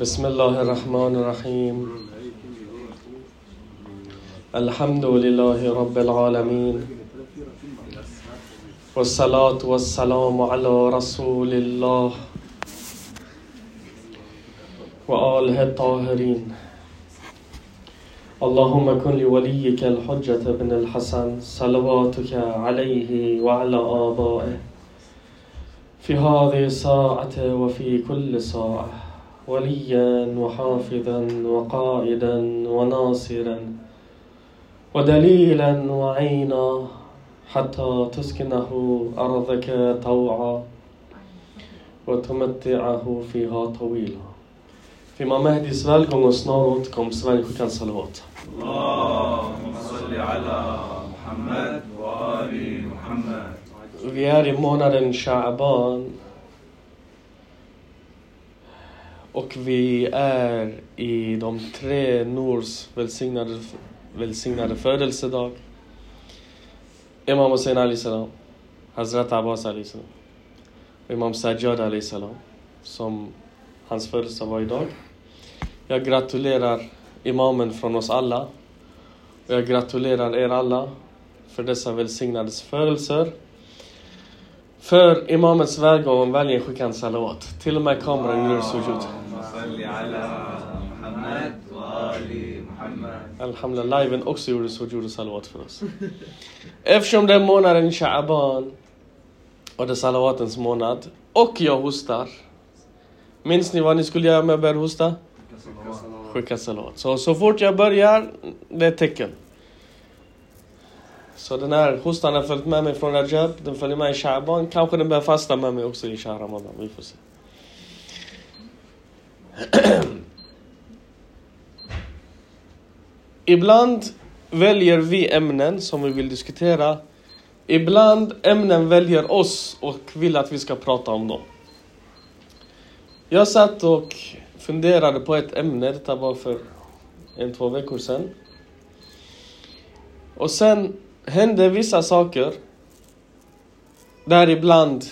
بسم الله الرحمن الرحيم. الحمد لله رب العالمين. والصلاة والسلام على رسول الله وآله الطاهرين. اللهم كن لوليك الحجة بن الحسن صلواتك عليه وعلى آبائه. في هذه الساعة وفي كل ساعة وليا وحافظا وقائدا وناصرا ودليلا وعينا حتى تسكنه أرضك طوعا وتمتعه فيها طويلا. Imam Mahdis välgång och snara återkomst människor kan salavat. Vi är i månaden Sha'ban och vi är i de tre Nors välsignade, välsignade födelsedag. Imam Hussein Ali Salam, Hazrat Abbas Ali Salam, och Imam Sajjad Ali Salam som hans födelsedag var idag. Jag gratulerar imamen från oss alla. Och jag gratulerar er alla för dessa välsignade födelser. För imamens välgång väljer skicka en salawat. Till och med kameran gör sujud. Alhamdulillah, liven också gjorde sujud och salawat för oss. Eftersom det är månaden Sha'aban och det är salawatens månad och jag hostar. Minns ni vad ni skulle göra med jag hosta? Skicka salawat. Så, så fort jag börjar, det är ett tecken. Så den här hostan har följt med mig från Rajab, den följer med i Sha'ban. Kanske den börjar fasta med mig också i Shah Ramadan, vi får se. Ibland väljer vi ämnen som vi vill diskutera. Ibland ämnen väljer oss och vill att vi ska prata om dem. Jag satt och funderade på ett ämne, detta var för en, två veckor sedan. Och sen hände vissa saker. Däribland,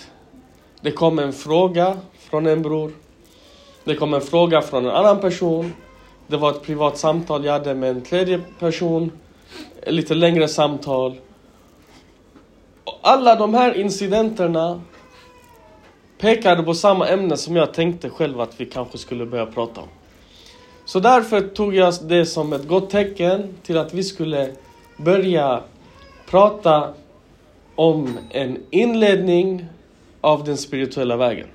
det kom en fråga från en bror. Det kom en fråga från en annan person. Det var ett privat samtal jag hade med en tredje person. Ett lite längre samtal. Och alla de här incidenterna pekade på samma ämne som jag tänkte själv att vi kanske skulle börja prata om. Så därför tog jag det som ett gott tecken till att vi skulle börja prata om en inledning av den spirituella vägen.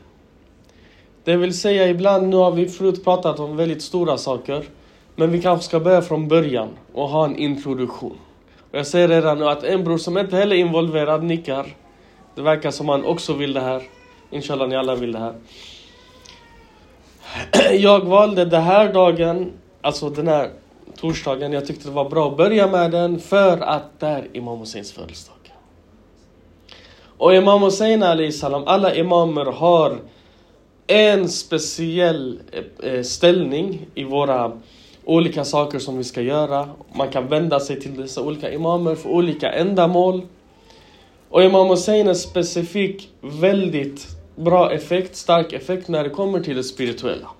Det vill säga ibland, nu har vi förut pratat om väldigt stora saker, men vi kanske ska börja från början och ha en introduktion. Och jag säger redan nu att en bror som inte heller är involverad nickar. Det verkar som han också vill det här. Inshallah ni alla vill det här. Jag valde den här dagen, alltså den här torsdagen, jag tyckte det var bra att börja med den för att det är Imam Husseins födelsedag. Och Imam Hussein Ali salam, alla imamer har en speciell eh, eh, ställning i våra olika saker som vi ska göra. Man kan vända sig till dessa olika imamer för olika ändamål. Och Imam Hussein är specifikt väldigt bra effekt, stark effekt när det kommer till det spirituella.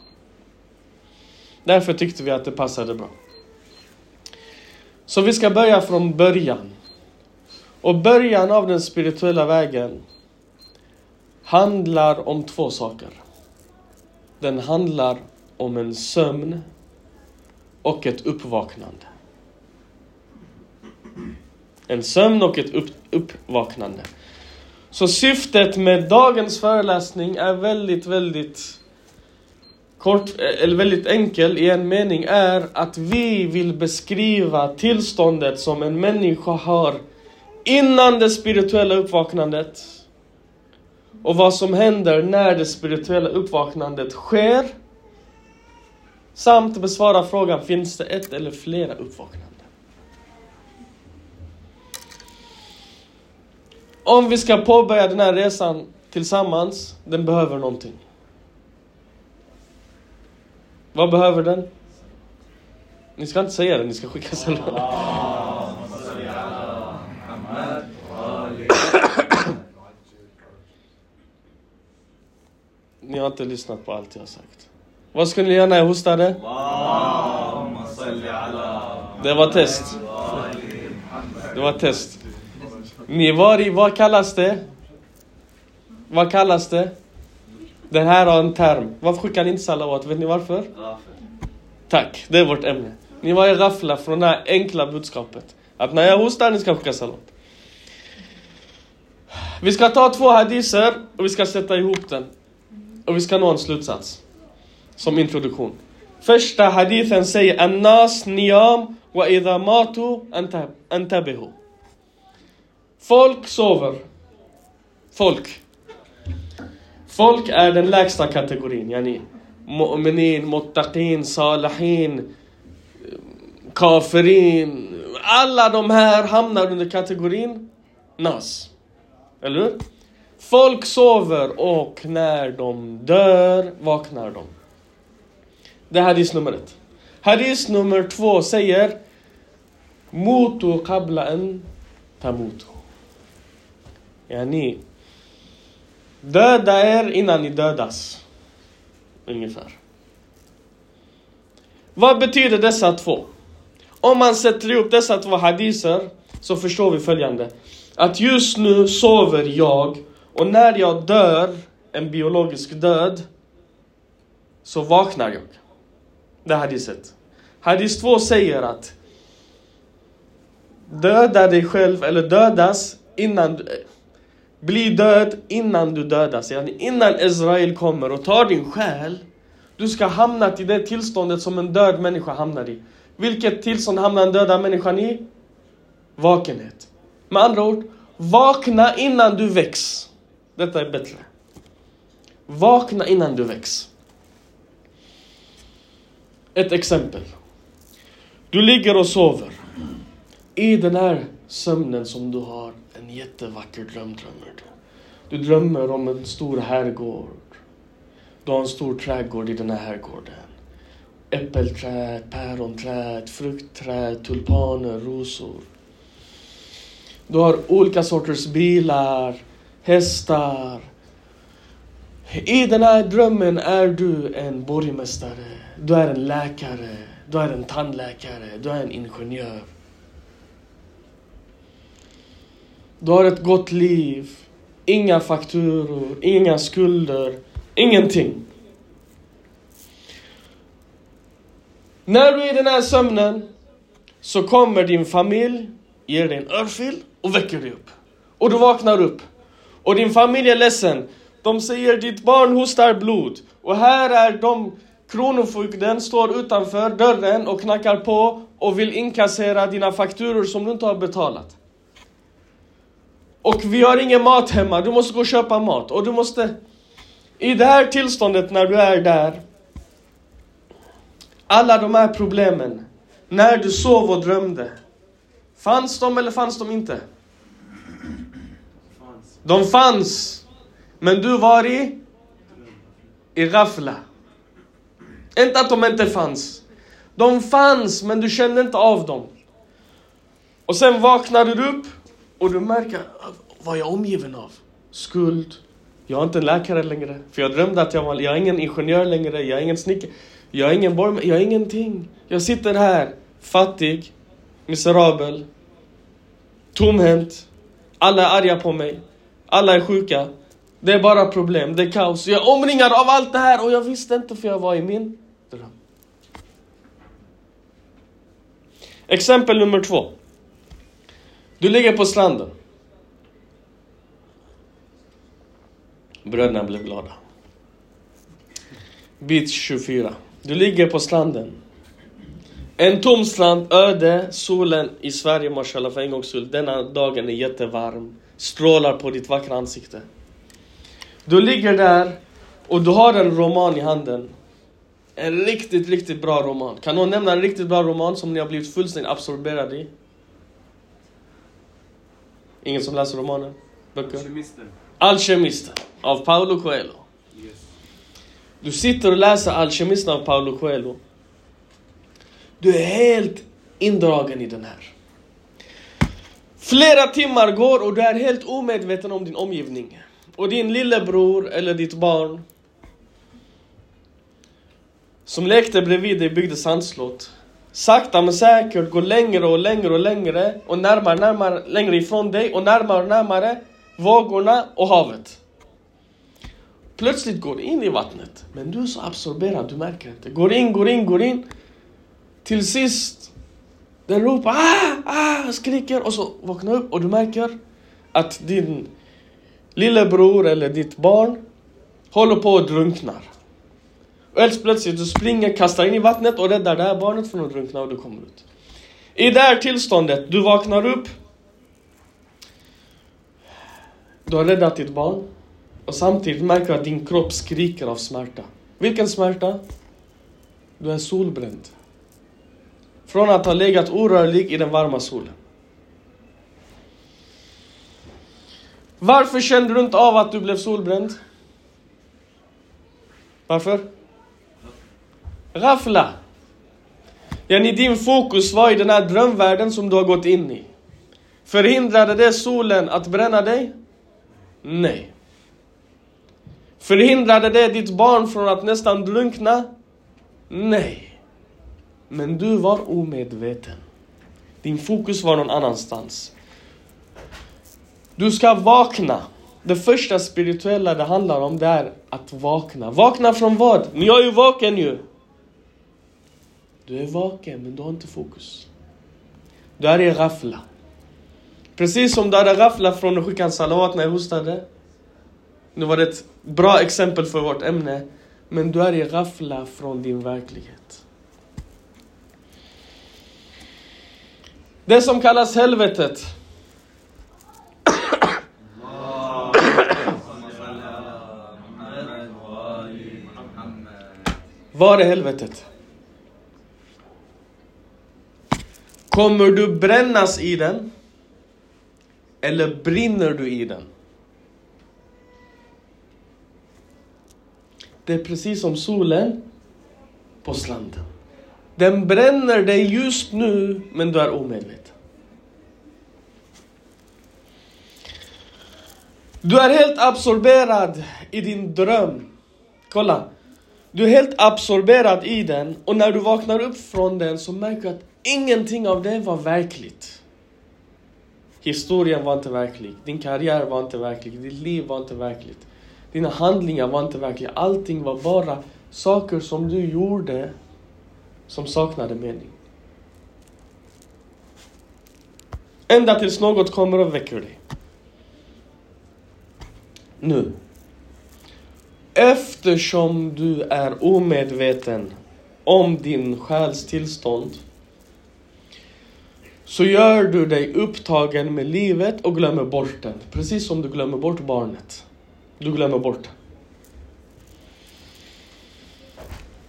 Därför tyckte vi att det passade bra. Så vi ska börja från början. Och början av den spirituella vägen handlar om två saker. Den handlar om en sömn och ett uppvaknande. En sömn och ett upp, uppvaknande. Så syftet med dagens föreläsning är väldigt, väldigt kort, eh, eller väldigt enkel i en mening är att vi vill beskriva tillståndet som en människa har innan det spirituella uppvaknandet och vad som händer när det spirituella uppvaknandet sker samt besvara frågan, finns det ett eller flera uppvaknanden? om vi ska påbörja den här resan tillsammans, den behöver någonting. Vad behöver den? Ni ska inte säga det, ni ska skicka salam. ni har inte lyssnat på allt jag har sagt. Vad skulle ni göra när jag hostade? Det var test. Det var test. Ni var i, vad kallas det? Vad kallas det? Den här har en term. Varför skickar ni inte salawat? Vet ni varför? Tack, det är vårt ämne. Ni var i rafla från det här enkla budskapet. Att när jag hostar, ni ska skicka salawat. Vi ska ta två hadiser och vi ska sätta ihop den. Och vi ska nå en slutsats. Som introduktion. Första hadithen säger Annas niyam wa idha matu anta- antabihu. Folk sover. Folk. Folk är den lägsta kategorin. Yani mu'minin, muttaqin, salahin, kafirin. Alla de här hamnar under kategorin nas. Eller hur? Folk sover och när de dör vaknar de. Det är hadis nummer ett. Hadis nummer två säger Mutu qabla an tamutu. Yani Döda er innan ni dödas. Ungefär. Vad betyder dessa två? Om man sätter ihop dessa två hadiser så förstår vi följande. Att just nu sover jag och när jag dör, en biologisk död, så vaknar jag. Det är hadiset. Hadis 2 säger att döda dig själv eller dödas innan du, bli död innan du dödas. Innan Israel kommer och tar din själ, du ska hamna i det tillståndet som en död människa hamnar i. Vilket tillstånd hamnar den döda människan i? Vakenhet. Med andra ord, vakna innan du väcks. Detta är bättre. Vakna innan du väcks. Ett exempel. Du ligger och sover. I den här sömnen som du har, en jättevacker dröm drömmer du. Du drömmer om en stor herrgård. Du har en stor trädgård i den här herrgården. Äppelträd, päronträd, fruktträd, tulpaner, rosor. Du har olika sorters bilar, hästar. I den här drömmen är du en borgmästare, du är en läkare, du är en tandläkare, du är en ingenjör. Du har ett gott liv, inga fakturor, inga skulder, ingenting. När du är i den här sömnen så kommer din familj, ger dig en örfil och väcker dig upp. Och du vaknar upp. Och din familj är ledsen. De säger ditt barn hostar blod. Och här är de, Kronofogden står utanför dörren och knackar på och vill inkassera dina fakturor som du inte har betalat. Och vi har ingen mat hemma, du måste gå och köpa mat. Och du måste... I det här tillståndet när du är där alla de här problemen, när du sov och drömde, fanns de eller fanns de inte? De fanns, men du var i, i rafla. Inte att de inte fanns. De fanns, men du kände inte av dem. Och sen vaknade du upp och du märker, vad jag är omgiven av? Skuld. Jag är inte en läkare längre. För jag drömde att jag var, jag är ingen ingenjör längre, jag är ingen snickare. Jag är ingen borgmästare, jag är ingenting. Jag sitter här, fattig, miserabel, tomhänt. Alla är arga på mig. Alla är sjuka. Det är bara problem, det är kaos. Jag är omringad av allt det här och jag visste inte för jag var i min dröm. Exempel nummer två. Du ligger på stranden. Bröderna blev glada. Beach 24. Du ligger på stranden. En tom strand, öde, solen i Sverige mashallah för en gångs skull. Denna dagen är jättevarm. Strålar på ditt vackra ansikte. Du ligger där och du har en roman i handen. En riktigt, riktigt bra roman. Kan någon nämna en riktigt bra roman som ni har blivit fullständigt absorberade i? Ingen som läser romaner? Böcker? Kemisten. Alkemisten av Paulo Coelho. Yes. Du sitter och läser Alkemisten av Paulo Coelho. Du är helt indragen i den här. Flera timmar går och du är helt omedveten om din omgivning. Och din lillebror eller ditt barn som lekte bredvid dig byggde sandslott. Sakta men säkert går längre och längre och längre och närmare, närmare, längre ifrån dig och närmare och närmare vågorna och havet. Plötsligt går in i vattnet, men du är så absorberad, du märker inte. Går in, går in, går in. Till sist, den ropar ah, ah, skriker och så vaknar upp och du märker att din lillebror eller ditt barn håller på att drunknar. Och helt plötsligt du springer, kastar in i vattnet och räddar det här barnet från att drunkna och du kommer ut. I det här tillståndet, du vaknar upp. Du har räddat ditt barn. Och samtidigt märker du att din kropp skriker av smärta. Vilken smärta? Du är solbränd. Från att ha legat orörlig i den varma solen. Varför kände du inte av att du blev solbränd? Varför? Rafla. Yani din fokus var i den här drömvärlden som du har gått in i. Förhindrade det solen att bränna dig? Nej. Förhindrade det ditt barn från att nästan drunkna? Nej. Men du var omedveten. Din fokus var någon annanstans. Du ska vakna. Det första spirituella det handlar om det är att vakna. Vakna från vad? Men jag är ju vaken ju! Du är vaken men du har inte fokus. Du är i rafla. Precis som du hade rafla från att skicka en salawat när jag hostade. Nu var det ett bra exempel för vårt ämne. Men du är i rafla från din verklighet. Det som kallas helvetet. Var är helvetet? Kommer du brännas i den? Eller brinner du i den? Det är precis som solen på slanden. Den bränner dig just nu, men du är omedveten. Du är helt absorberad i din dröm. Kolla. Du är helt absorberad i den och när du vaknar upp från den så märker du att ingenting av det var verkligt. Historien var inte verklig, din karriär var inte verklig, ditt liv var inte verkligt. Dina handlingar var inte verkliga. Allting var bara saker som du gjorde som saknade mening. Ända tills något kommer och väcker dig. Nu. Eftersom du är omedveten om din själs tillstånd så gör du dig upptagen med livet och glömmer bort den. Precis som du glömmer bort barnet. Du glömmer bort den.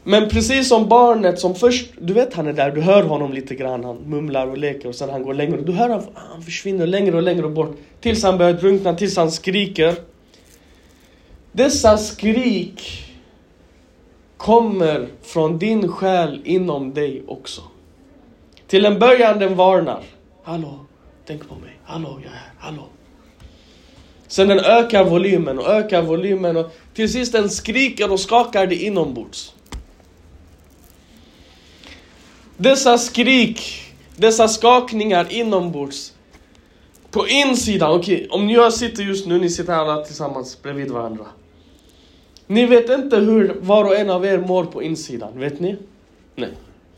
Men precis som barnet som först, du vet han är där, du hör honom lite grann, han mumlar och leker och sen han går längre. Du hör han, han försvinner längre och längre bort. Tills han börjar drunkna, tills han skriker. Dessa skrik kommer från din själ inom dig också. Till en början den varnar. Hallå, tänk på mig. Hallå, jag är här. Hallå. Sen den ökar volymen och ökar volymen och till sist den skriker och skakar dig inombords. Dessa skrik, dessa skakningar inombords. På insidan, okej, okay, om jag sitter just nu, ni sitter alla tillsammans bredvid varandra. Ni vet inte hur var och en av er mår på insidan, vet ni? Nej,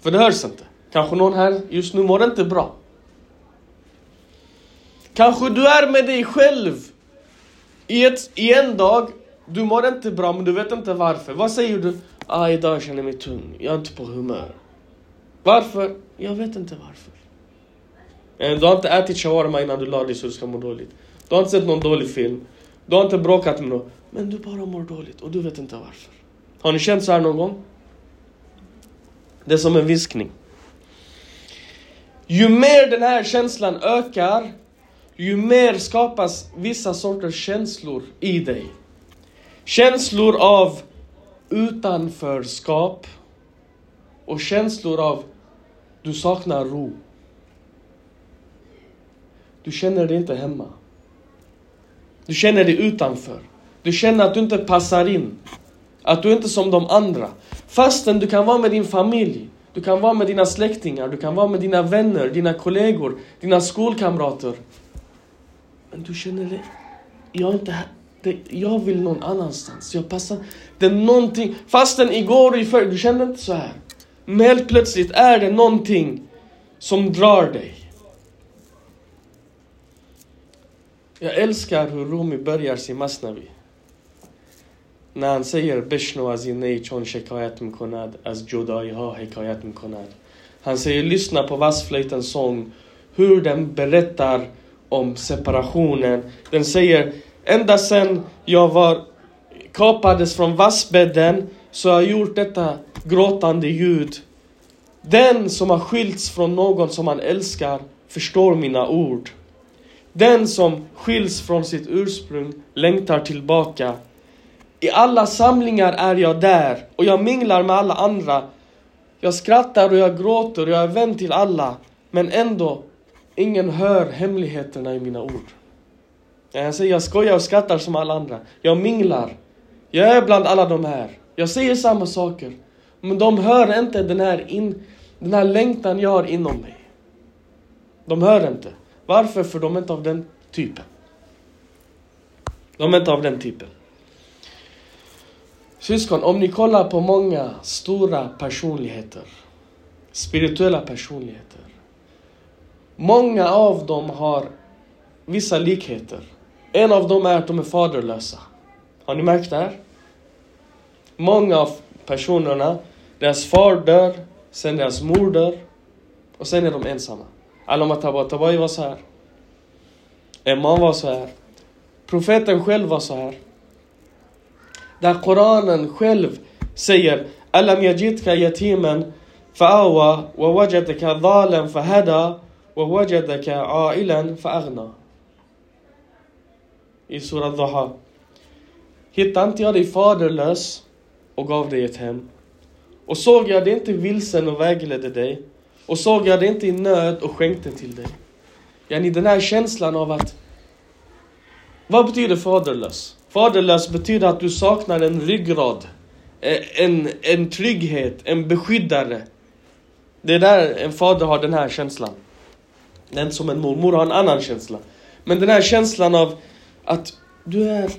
för det hörs inte. Kanske någon här just nu mår inte bra. Kanske du är med dig själv i, ett, i en dag, du mår inte bra men du vet inte varför. Vad säger du? Ah, idag känner jag mig tung, jag är inte på humör. Varför? Jag vet inte varför. Du har inte ätit shawarma innan du la dig så du ska må dåligt. Du har inte sett någon dålig film. Du har inte bråkat med någon. Men du bara mår dåligt och du vet inte varför. Har ni känt så här någon gång? Det är som en viskning. Ju mer den här känslan ökar, ju mer skapas vissa sorters känslor i dig. Känslor av utanförskap och känslor av du saknar ro. Du känner dig inte hemma. Du känner dig utanför. Du känner att du inte passar in. Att du inte är som de andra. Fastän du kan vara med din familj, du kan vara med dina släktingar, du kan vara med dina vänner, dina kollegor, dina skolkamrater. Men du känner dig, jag är inte här. Det, jag vill någon annanstans. Jag passar. Det är någonting, fastän igår och i förr, du kände inte så här. Men helt plötsligt är det någonting som drar dig. Jag älskar hur Rumi börjar sin Masnavi. När han säger Beshno az innej chon shekayat mikonad az jodai ha hekayat. Han säger lyssna på vassflöjtens sång, hur den berättar om separationen. Den säger ända sen jag var kapades från vassbädden så har jag gjort detta gråtande ljud. Den som har skilts från någon som han älskar förstår mina ord. Den som skiljs från sitt ursprung längtar tillbaka. I alla samlingar är jag där och jag minglar med alla andra. Jag skrattar och jag gråter och jag är vän till alla. Men ändå, ingen hör hemligheterna i mina ord. Jag säger jag skojar och skrattar som alla andra. Jag minglar. Jag är bland alla de här. Jag säger samma saker. Men de hör inte den här, in, den här längtan jag har inom mig. De hör inte. Varför? För de är inte av den typen. De är inte av den typen. Syskon, om ni kollar på många stora personligheter, spirituella personligheter. Många av dem har vissa likheter. En av dem är att de är faderlösa. Har ni märkt det här? Många av personerna, deras far dör, sen deras mor dör och sen är de ensamma. Alama Tabatabai var så här. Imam var så här. Profeten själv var så här. Där Koranen själv säger Alam yajidka yatiman fa'awa wa wajadaka dhalan fahada wa wajadaka ailan fa'aghna. I Surah Dhaha. Hittade inte jag dig faderlös och gav dig ett hem? Och såg jag dig inte vilsen och vägledde dig? Och såg jag dig inte i nöd och skänkte till dig? Yani den här känslan av att... Vad betyder faderlös? Faderlös betyder att du saknar en ryggrad. Eh, en, en trygghet, en beskyddare. Det är där en fader har den här känslan. Den som en mormor har en annan känsla. Men den här känslan av att du är...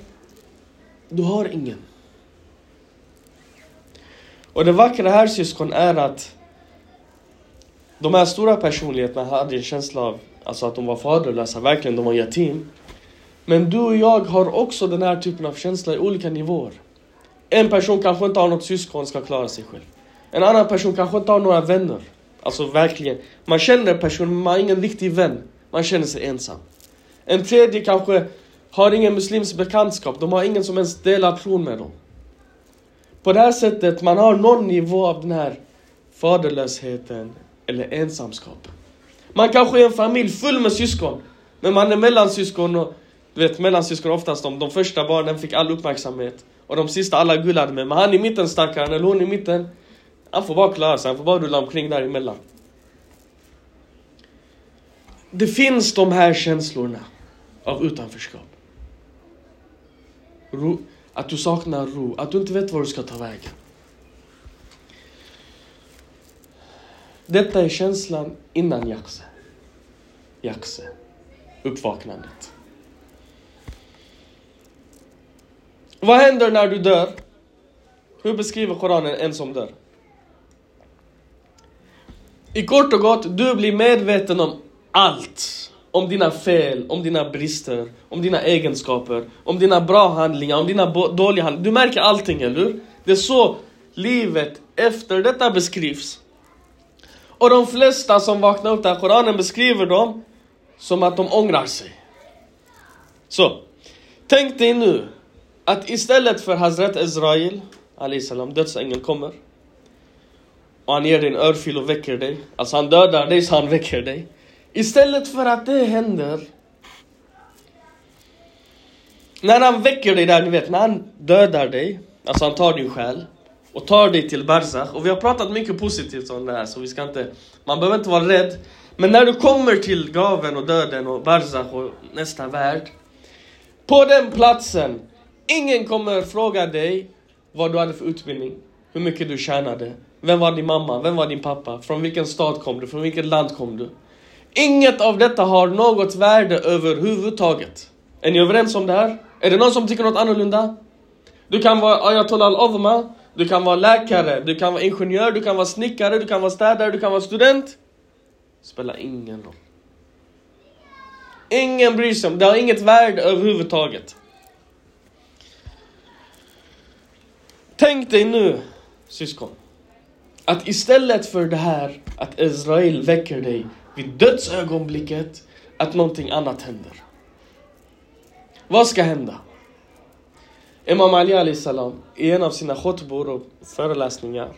Du har ingen. Och det vackra här syskon är att de här stora personligheterna hade en känsla av alltså att de var faderlösa, verkligen, de var yatim. Men du och jag har också den här typen av känsla i olika nivåer. En person kanske inte har något syskon, ska klara sig själv. En annan person kanske inte har några vänner. Alltså verkligen. Man känner personen, men man har ingen riktig vän. Man känner sig ensam. En tredje kanske har ingen muslims bekantskap. De har ingen som ens delar tron med dem. På det här sättet, man har någon nivå av den här faderlösheten eller ensamskap. Man kanske är en familj full med syskon. Men man är mellansyskon och du vet mellansyskon oftast de, de första barnen fick all uppmärksamhet. Och de sista alla gullade med. Men han i mitten stackaren, eller hon i mitten. Han får bara klara sig, han får bara rulla omkring däremellan. Det finns de här känslorna av utanförskap. Ro, att du saknar ro, att du inte vet var du ska ta vägen. Detta är känslan innan Jakse. Jakse. Uppvaknandet. Vad händer när du dör? Hur beskriver Koranen en som dör? I kort och gott, du blir medveten om allt. Om dina fel, om dina brister, om dina egenskaper, om dina bra handlingar, om dina dåliga handlingar. Du märker allting, eller hur? Det är så livet efter detta beskrivs. Och de flesta som vaknar upp där Koranen beskriver dem som att de ångrar sig. Så, tänk dig nu att istället för Hazrat Israel, salam, dödsängeln kommer och han ger dig en örfil och väcker dig. Alltså han dödar dig så han väcker dig. Istället för att det händer när han väcker dig där, ni vet, när han dödar dig, alltså han tar din själ och tar dig till Barzakh. Och vi har pratat mycket positivt om det här, så vi ska inte... Man behöver inte vara rädd. Men när du kommer till gaven och döden och Barzakh och nästa värld. På den platsen, ingen kommer fråga dig vad du hade för utbildning. hur mycket du tjänade, vem var din mamma, vem var din pappa, från vilken stad kom du, från vilket land kom du. Inget av detta har något värde överhuvudtaget. Är ni överens om det här? Är det någon som tycker något annorlunda? Du kan vara ayatollah al-Azma, du kan vara läkare, du kan vara ingenjör, du kan vara snickare, du kan vara städare, du kan vara student. Spelar ingen roll. Ingen bryr sig om det, har inget värde överhuvudtaget. Tänk dig nu, syskon, att istället för det här att Israel väcker dig vid dödsögonblicket, att någonting annat händer. Vad ska hända? Imam Ali Ali salam i en av sina khutbor och föreläsningar.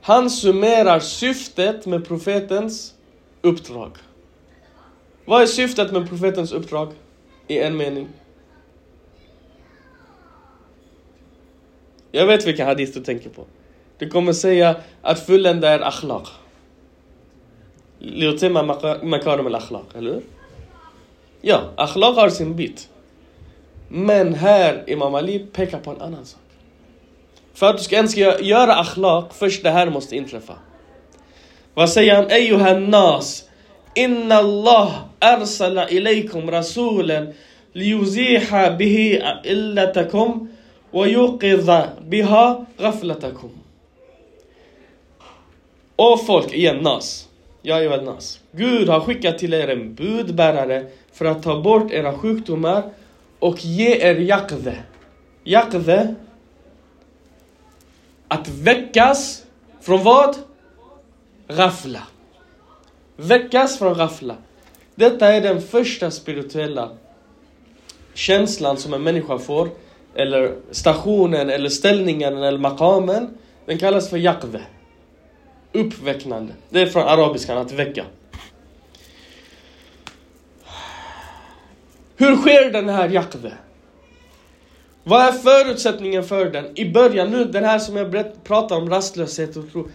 Han summerar syftet med profetens uppdrag. Vad är syftet med profetens uppdrag? I en mening. Jag vet vilken hadith du tänker på. Du kommer säga att fullända är akhlaq. Liutima makarim al-akhlaq, eller hur? Ja, akhlaq har sin bit. Men här, Imam Ali pekar på en annan sak. För att du ska ens göra akhlaq, först det här måste inträffa. Vad säger han? Eyuhan nas, inna Allah arsala ilaykum rasulen liuziha bihi illatakum och folk, igen, nas. Jag är nas. Gud har skickat till er en budbärare för att ta bort era sjukdomar och ge er jakve. Jakve. Att väckas från vad? Rafla. Väckas från rafla. Detta är den första spirituella känslan som en människa får. Eller stationen, eller ställningen, eller makamen. Den kallas för jakve. Uppväcknande. Det är från arabiskan, att väcka. Hur sker den här jakve? Vad är förutsättningen för den? I början, nu den här som jag pratar om, rastlöshet och tro.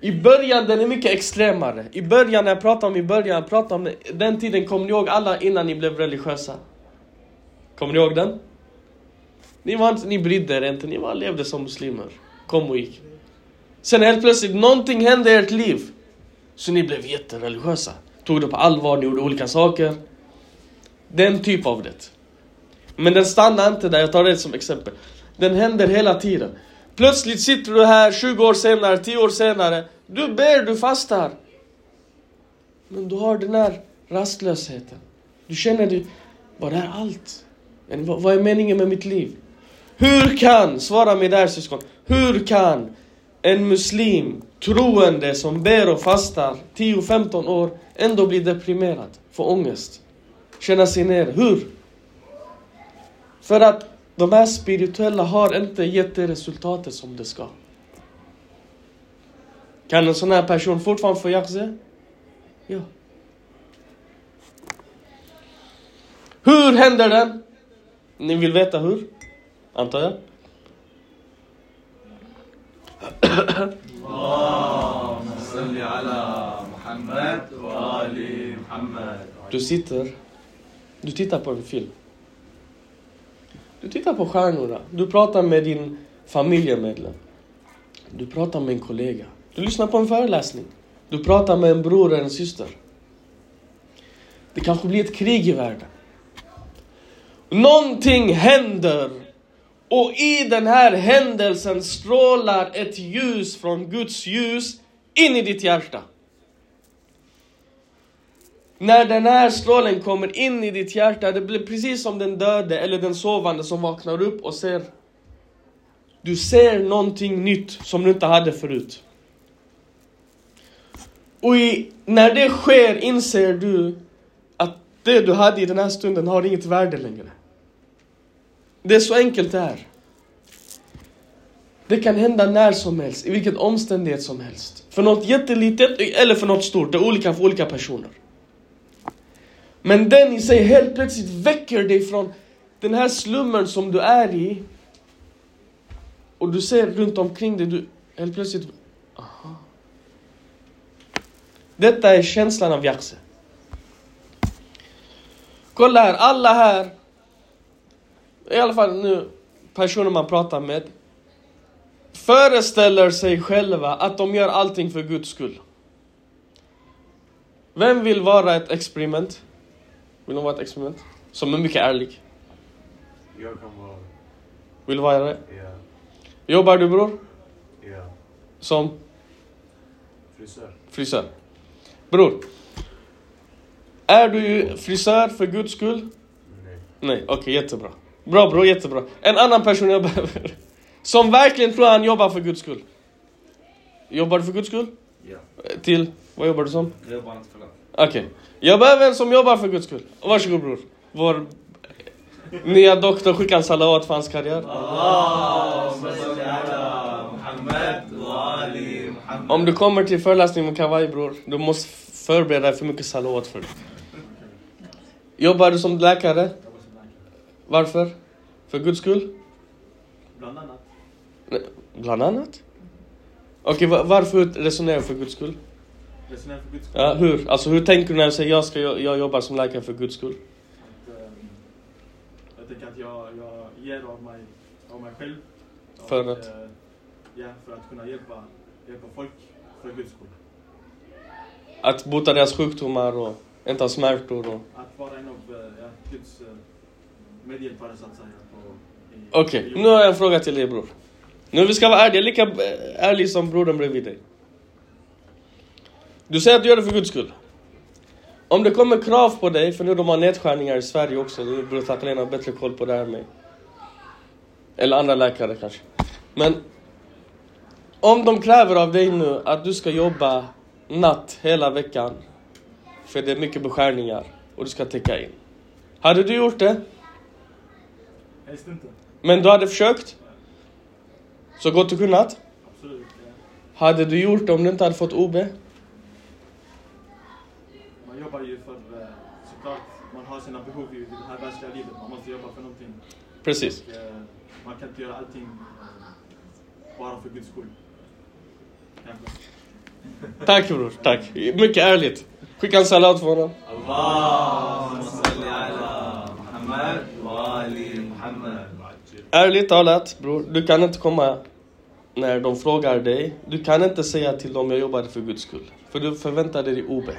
I början den är mycket extremare. I början, när jag pratar om i början, jag pratar om den tiden, kommer ni ihåg alla innan ni blev religiösa? Kommer ni ihåg den? Ni, var ni brydde er inte, ni bara levde som muslimer. Kom och gick. Sen helt plötsligt, någonting hände i ert liv. Så ni blev jättereligiösa. Tog det på allvar, ni gjorde olika saker. Den typ av det. Men den stannar inte där, jag tar det som exempel. Den händer hela tiden. Plötsligt sitter du här 20 år senare, 10 år senare. Du ber, du fastar. Men du har den här rastlösheten. Du känner dig, var det här allt? Vad är meningen med mitt liv? Hur kan, svara mig där syskon, hur kan en muslim, troende som ber och fastar 10-15 år ändå bli deprimerad, få ångest? känna sig ner. Hur? För att de här spirituella har inte gett det resultatet som det ska. Kan en sån här person fortfarande få jakze? Ja. Hur händer den? Ni vill veta hur? Antar jag? Du sitter du tittar på en film. Du tittar på stjärnorna. Du pratar med din familjemedlem. Du pratar med en kollega. Du lyssnar på en föreläsning. Du pratar med en bror eller en syster. Det kanske blir ett krig i världen. Någonting händer och i den här händelsen strålar ett ljus från Guds ljus in i ditt hjärta. När den här strålen kommer in i ditt hjärta, det blir precis som den döde eller den sovande som vaknar upp och ser Du ser någonting nytt som du inte hade förut. Och i, när det sker inser du att det du hade i den här stunden har inget värde längre. Det är så enkelt det är. Det kan hända när som helst, i vilken omständighet som helst. För något jättelitet eller för något stort, det är olika för olika personer. Men den i sig helt plötsligt väcker dig från den här slummen som du är i. Och du ser runt omkring dig, du helt plötsligt... Aha. Detta är känslan av jakse. Kolla här, alla här, i alla fall nu personer man pratar med, föreställer sig själva att de gör allting för Guds skull. Vem vill vara ett experiment? Vill någon vara ett experiment? Som är mycket ärlig. Jag kan vara... Vill du vara det? Ja. Jobbar du bror? Ja. Som Frisör. frisör? Bror. Är du frisör för Guds skull? Nej. Nej, okej jättebra. Bra bror, jättebra. En annan person jag behöver. Som verkligen tror han jobbar för Guds skull. Jobbar du för Guds skull? Ja. Till? Vad jobbar du som? Jag jobbar inte för det. Okej. Okay. Jag behöver en som jobbar för Guds skull. Varsågod bror. Vår nya doktor skickar en salawat för hans karriär. Om du kommer till föreläsning med kavaj bror, du måste förbereda dig för mycket salawat för det. Jobbar du som läkare? Varför? För Guds skull? Bland annat. Nej, Bland annat? Okej, va- varför resonerar du för Guds skull? Resonerar för Guds skull. Ja, hur? Alltså hur tänker du när du säger jag, ska, jag, jag jobbar som läkare för Guds skull? Att, eh, jag tänker att jag, jag ger av mig, av mig själv. För att, att? eh, Ja, för att kunna hjälpa, hjälpa folk för Guds skull. Att bota deras sjukdomar och inte ha smärtor och... Att vara en av eh, ja, Guds eh, medhjälpare så att säga. Okej, i- nu har jag en fråga till dig bror. Nu vi ska vara ärliga, lika eh, ärlig som brodern bredvid dig. Du säger att du gör det för Guds skull. Om det kommer krav på dig, för nu de har nedskärningar i Sverige också, nu borde Taklena ha bättre koll på det här med. Eller andra läkare kanske. Men om de kräver av dig nu att du ska jobba natt hela veckan, för det är mycket beskärningar och du ska täcka in. Hade du gjort det? Visste inte. Men du hade försökt? Så gott du kunnat? Absolut. Ja. Hade du gjort det om du inte hade fått OB? Man jobbar ju för, eh, såklart, man har sina behov i det här världsliga livet. Man måste jobba för någonting. Precis. Och, eh, man kan inte göra allting eh, bara för guds skull. Tack bror, tack. Mycket ärligt. Skicka en salat för honom. Allah, Ärligt talat bror, du kan inte komma när de frågar dig. Du kan inte säga till dem jag jobbade för Guds skull. För du förväntar dig OB.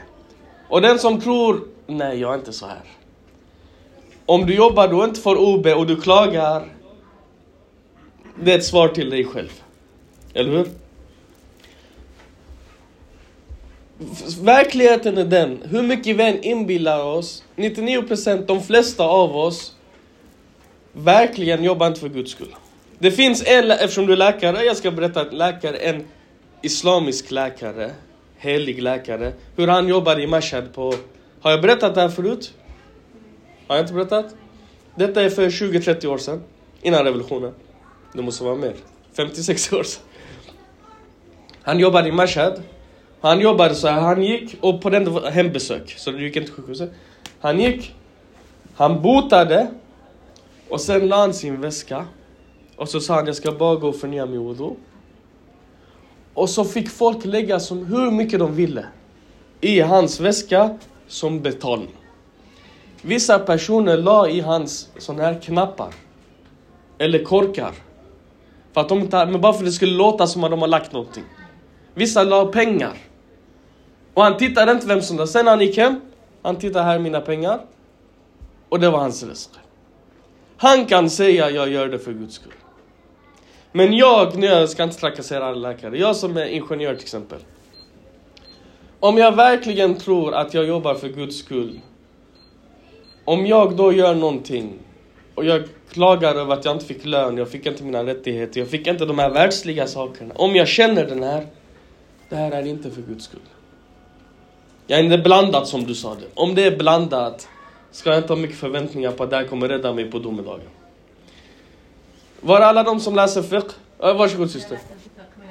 Och den som tror, nej jag är inte så här. Om du jobbar då inte får OB och du klagar. Det är ett svar till dig själv. Eller hur? Verkligheten är den, hur mycket vi än inbillar oss, 99% de flesta av oss verkligen jobbar inte för Guds skull. Det finns en, eftersom du är läkare, jag ska berätta att läkare, en islamisk läkare, helig läkare, hur han jobbade i Mashhad på... Har jag berättat det här förut? Har jag inte berättat? Detta är för 20-30 år sedan, innan revolutionen. Det måste vara mer. 56 år sedan. Han jobbade i Mashhad. Han jobbade så här, han gick och på den hembesök, så du gick inte till sjukhuset. Han gick, han botade och sen la han sin väska och så sa han jag ska bara gå och förnya min wudu. Och så fick folk lägga som hur mycket de ville i hans väska som betalning. Vissa personer la i hans sådana här knappar eller korkar. För att de inte, men bara för att det skulle låta som att de har lagt någonting. Vissa la pengar. Och han tittade inte vem som la. Sen när han gick hem, han tittade här mina pengar. Och det var hans röst. Han kan säga jag gör det för Guds skull. Men jag, nu jag ska inte trakassera alla läkare, jag som är ingenjör till exempel. Om jag verkligen tror att jag jobbar för Guds skull. Om jag då gör någonting och jag klagar över att jag inte fick lön, jag fick inte mina rättigheter, jag fick inte de här världsliga sakerna. Om jag känner den här, det här är inte för Guds skull. Jag är inte blandat som du sa det. Om det är blandat ska jag inte ha mycket förväntningar på att det här kommer rädda mig på domedagen. Var är alla de som läser fiqh? Ja, varsågod syster.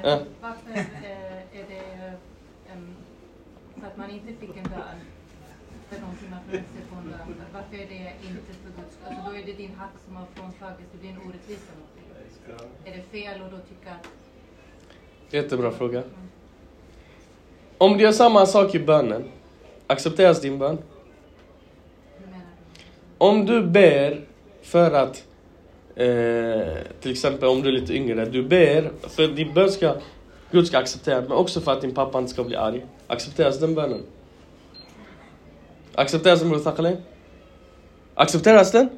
Ja. Varför eh, är det um, så att man inte fick en lön för någonting man förväntade sig på en lön? Varför är det inte för Guds skull? Alltså då är det din hack som har fråntagits, det blir en orättvisa mot dig. Är det fel att då tycka att... Jättebra fråga. Om du gör samma sak i bönen, accepteras din bön? Om du ber för att Eh, till exempel om du är lite yngre, du ber för att din bön ska, Gud ska acceptera men också för att din pappa inte ska bli arg. Accepteras den bönen? Accepteras den Bror? Accepteras den?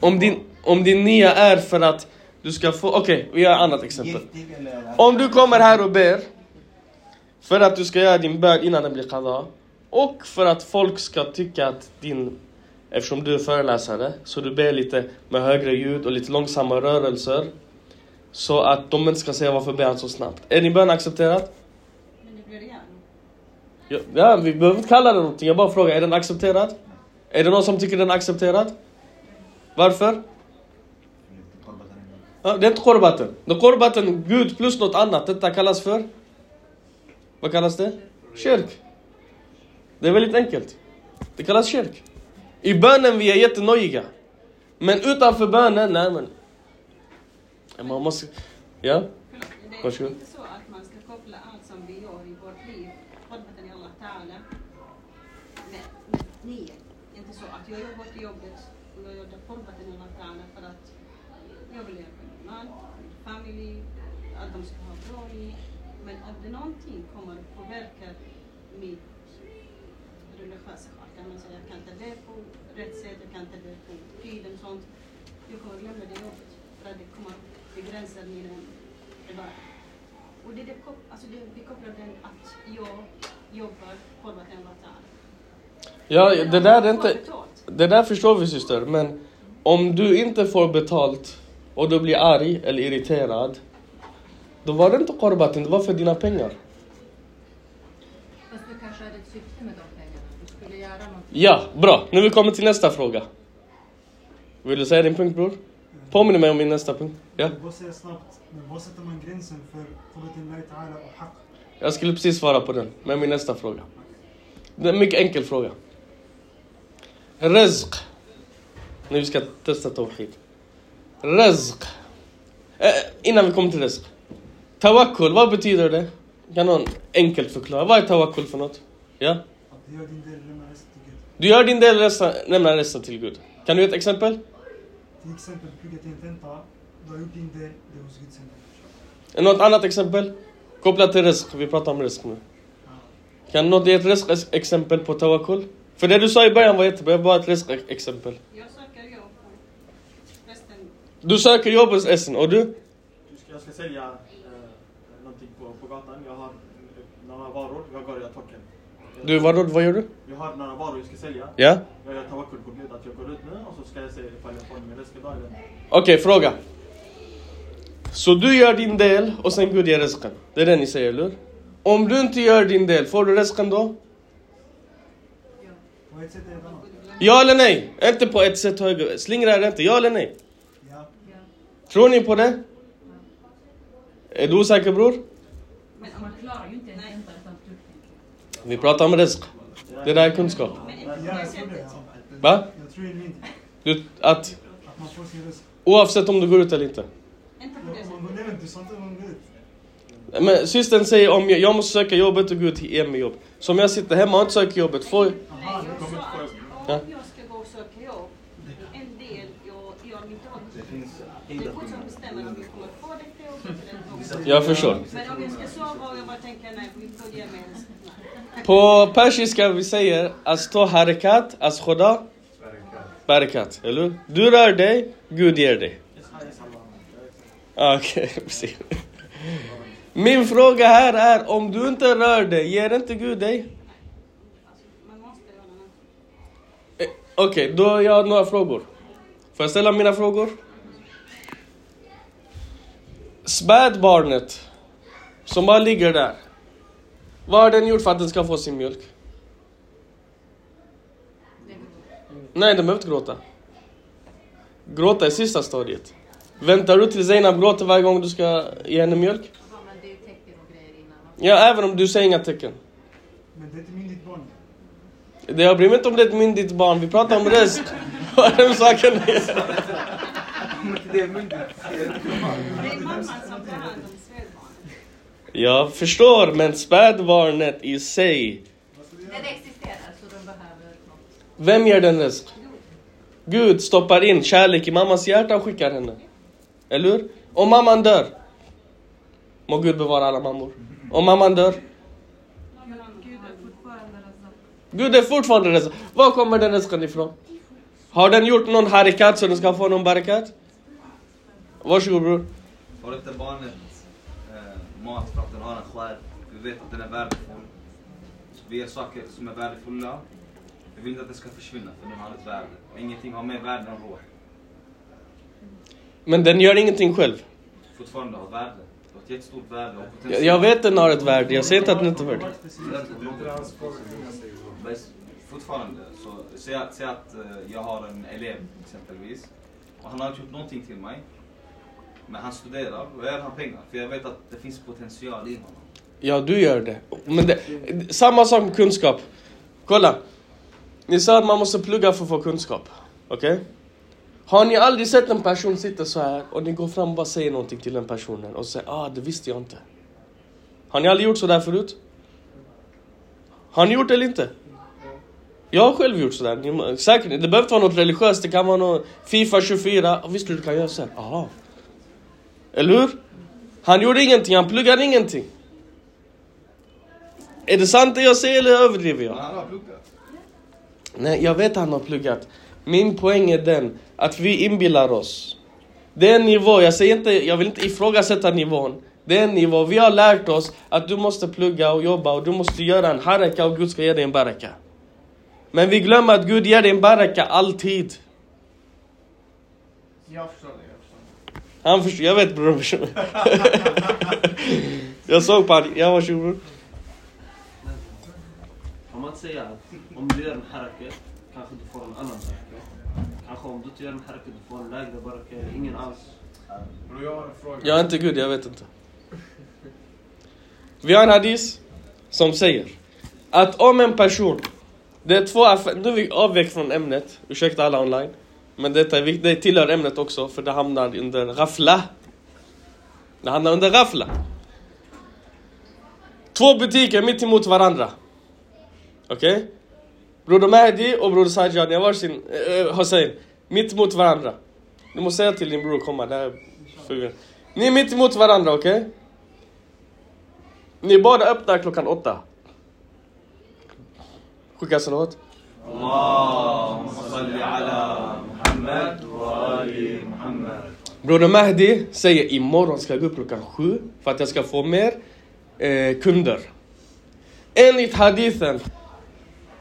Om din, om din nia är för att du ska få, okej, vi gör ett annat exempel. Om du kommer här och ber för att du ska göra din bön innan den blir qada och för att folk ska tycka att din, eftersom du är föreläsare, så du ber lite med högre ljud och lite långsamma rörelser så att de inte ska säga varför ber han så snabbt. Är din bön accepterad? Men det blir det ja, vi behöver inte kalla det någonting, jag bara frågar, är den accepterad? Är det någon som tycker den är accepterad? Varför? Ja, det är inte korbaten. Det är korbaten Gud plus något annat. Detta kallas för? Vad kallas det? Kyrk. Det är väldigt enkelt. Det kallas kyrk. I bönen vi är jättenojiga. Men utanför bönen, nej men. Man måste... Ja? varsågod. det är Varsågod. inte så att man ska koppla allt som vi gör i vårt liv, Qurbaten i Allah Ta'ala, med nio. Inte så att jag jobbar till jobbet och jag gör Qurbaten i Allah Ta'ala för att jag vill hjälpa min man, min familj, att de ska ha bra liv. Men om det någonting kommer att påverka mitt religiösa schack, kan man säga, jag kan inte be på rätt sätt, jag kan inte be på tiden och sånt. Jag kommer att glömma det jobbet för att det kommer att begränsa mina ibad. Och det, det, alltså det, vi kopplar den att jag jobbar Allah Ta'ala. Ja, det där är inte... Det där förstår vi syster, men om du inte får betalt och du blir arg eller irriterad, då var det inte korbaten, det var för dina pengar. Fast du kanske hade ett syfte med de pengarna. Du skulle göra någonting. Ja, bra. Nu vi kommer till nästa fråga. Vill du säga din punkt bror? Påminner mig om min nästa punkt. Ja, Jag snabbt, men sätter man gränsen för skulle precis svara på den, men min nästa fråga. Det är en mycket enkel fråga. Rizq. Nu vi ska testa tawhid. Rizq. Eh, innan vi kommer till rizq. Tawakkul, vad betyder det? Kan någon enkelt förklara? Vad är tawakkul för något? Ja? Du gör din del och lämnar resten till Gud. Du gör din del, lämnar resten till Gud. Kan du ge ett exempel? Till exempel, plugga till en tenta, du har gjort din del, det är hos Gud sen. Något annat exempel? Kopplat till rizq, vi pratar om rizq nu. Kan något ge ett rizq exempel på tawakkul? För det du sa i början var jättebra, bara ett rizq exempel. Jag söker jobb. Resten, Du söker jobb hos Essen, och du? Jag ska sälja eh, någonting på, på gatan. Jag har några varor. Jag går och gör token. Du, vad, vad gör du? Jag har några varor jag ska sälja. Ja? Jag gör tawakkul på Gud att jag går ut nu och så ska jag se ifall jag får min resten idag eller. Okej, fråga. Så du gör din del och sen Gud ger rizqen. Det är det ni säger, eller hur? Om du inte gör din del, får du rizqen då? Ja eller nej? Inte på ett sätt höger. Slingra är inte, ja eller nej? Ja. Tror ni på det? Är du osäker bror? Men Man klarar ju inte en tenta utan tuppfink. Vi pratar om rizq. Det där är kunskap. Va? Jag tror det är inte. Du, att oavsett om du går ut eller inte. Ut. Men systern säger om jag, jag måste söka jobbet och Gud ger mig jobb. Så om jag sitter hemma och inte söker jobbet, får jag... Att Ja. gå. Jag förstår. På persiska vi säger asto harakat, as khoda barakat. Eller hur? Du rör dig, Gud ger dig. Ah, okej, precis. Min fråga här är om du inte rör dig, ger inte Gud dig? Okej, okay, Okej, då har jag några frågor. Får jag ställa mina frågor? Spädbarnet som bara ligger där. Vad har den gjort för att den ska få sin mjölk? Nej, den behöver inte gråta. Gråta är sista stadiet. Väntar du till Zeinab gråter varje gång du ska ge henne mjölk? Ja, även om du säger inga tecken. Men det är inte myndigt barn. Det jag bryr mig inte om det är ett myndigt barn, vi pratar om röst. Vad är det saken är? Det är myndigt. Det är mamman som tar hand om. Jag förstår, men spädbarnet i sig. Den existerar så de behöver något. Vem ger den röst? Gud stoppar in kärlek i mammas hjärta och skickar henne. Eller hur? Om mamman dör. Må Gud bevara alla mammor. Om mamman dör. Gud är fortfarande Razak. Var kommer den rizqen ifrån? Har den gjort någon harikat så den ska få någon barakat? Varsågod bror. Har inte barnet mat för att den har en själ? Vi vet att den är värdefull. Vi gör saker som är värdefulla. Vi vill inte att det ska försvinna för den har ett värde. Ingenting har mer värde än ruh. Men den gör ingenting själv. Fortfarande har värde. Det har ett jättestort värde Jag, jag vet den har ett värde, jag säger inte att den inte har värde. Fortfarande, så säg att, säg att eh, jag har en elev exempelvis. Och han har inte gjort någonting till mig. Men han studerar och jag ger honom pengar. För jag vet att det finns potential i honom. Ja, du gör det. Men det, samma sak med kunskap. Kolla. Ni sa att man måste plugga för att få kunskap. Okej? Har ni aldrig sett en person sitta så här och ni går fram och bara säger någonting till den personen och säger ah, det visste jag inte. Har ni aldrig gjort så där förut? Har ni gjort det eller inte? Jag har själv gjort sådär. Säkert, det behöver inte vara något religiöst, det kan vara något Fifa 24. Visste visst du du kan göra så här? Aha. Eller hur? Han gjorde ingenting, han pluggade ingenting. Är det sant det jag säger eller överdriver jag? Han har pluggat. Nej, jag vet att han har pluggat. Min poäng är den att vi inbillar oss. Det är en nivå, jag, säger inte, jag vill inte ifrågasätta nivån. Det är en nivå, vi har lärt oss att du måste plugga och jobba och du måste göra en haraka och Gud ska ge dig en baraka. Men vi glömmer att Gud ger dig en baraka alltid. Jag förstår det, jag förstår det. Han förstår, jag vet bror. jag såg på honom, ja varsågod bror. Om man säger att om du gör en haraka, kanske du får en annan baraka. Kanske om du inte gör en haraka, du får en lägre baraka, ingen alls. Bror, jag har en fråga. Jag är inte Gud, jag vet inte. Vi har en hadis som säger att om en person, det är två affärer, nu är vi avvägt från ämnet, ursäkta alla online. Men detta är viktigt, det tillhör ämnet också för det hamnar under rafla. Det hamnar under rafla. Två butiker mitt emot varandra. Okej? Okay? Broder Mahdi och Broder Sajjan, ni har varsin, eh, eh, Äh, Hussein. Mitt emot varandra. Du måste säga till din bror att komma, det. Ni är mitt emot varandra, okej? Okay? Ni båda öppnar klockan åtta. Skicka salat. Allahumma salli Broder Mahdi säger imorgon ska jag gå upp klockan sju för att jag ska få mer eh, kunder. Enligt hadithen,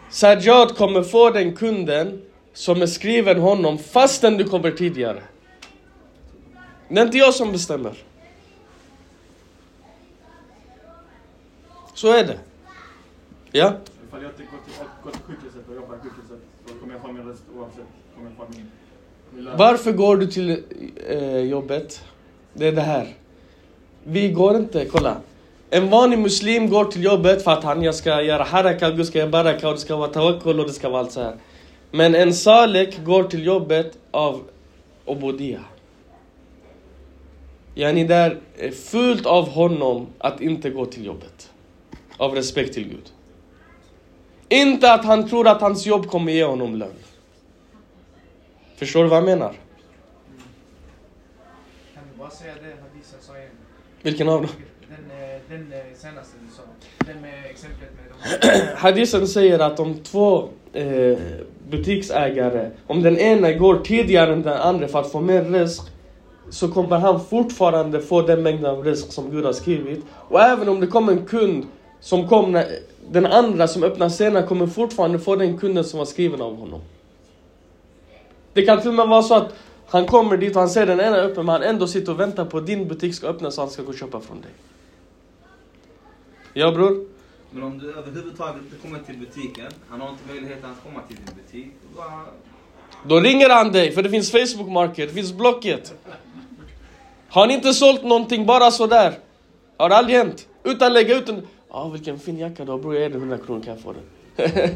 Sajjad kommer få den kunden som är skriven honom fastän du kommer tidigare. Det är inte jag som bestämmer. Så är det. Ja? Ifall jag inte går till, går till sjukhuset och jobbar i sjukhuset så kommer jag få min röst oavsett. Kommer jag få min, min. Varför går du till eh, jobbet? Det är det här. Vi går inte, kolla. En vanlig muslim går till jobbet för att han jag ska göra haraka, Gud ska göra baraka och det ska vara tawakkul och det ska vara allt så här. Men en salek går till jobbet av obodia. Yani det är fult av honom att inte gå till jobbet. Av respekt till Gud. Inte att han tror att hans jobb kommer ge honom lön. Förstår du vad jag menar? Kan du bara säga det hadisen sa igen? Vilken av dem? Den, eh, den eh, senaste du sa. Den med exemplet med de... Hadisen säger att om två eh, butiksägare, om den ena går tidigare än den andra för att få mer risk, så kommer han fortfarande få den mängden av risk som Gud har skrivit. Och även om det kommer en kund som kom när, den andra som öppnar senare kommer fortfarande få den kunden som var skriven av honom. Det kan till och med vara så att han kommer dit och han ser den ena öppen men han ändå sitter och väntar på att din butik ska öppna så han ska gå och köpa från dig. Ja bror? Men om du överhuvudtaget inte kommer till butiken, han har inte möjligheten att komma till din butik. då Då ringer han dig, för det finns Facebook Market, det finns Blocket. Har ni inte sålt någonting bara sådär? Har det aldrig hänt? Utan lägga ut en... Ja, vilken fin jacka du har bror, jag ger dig 100 kronor kan jag få den.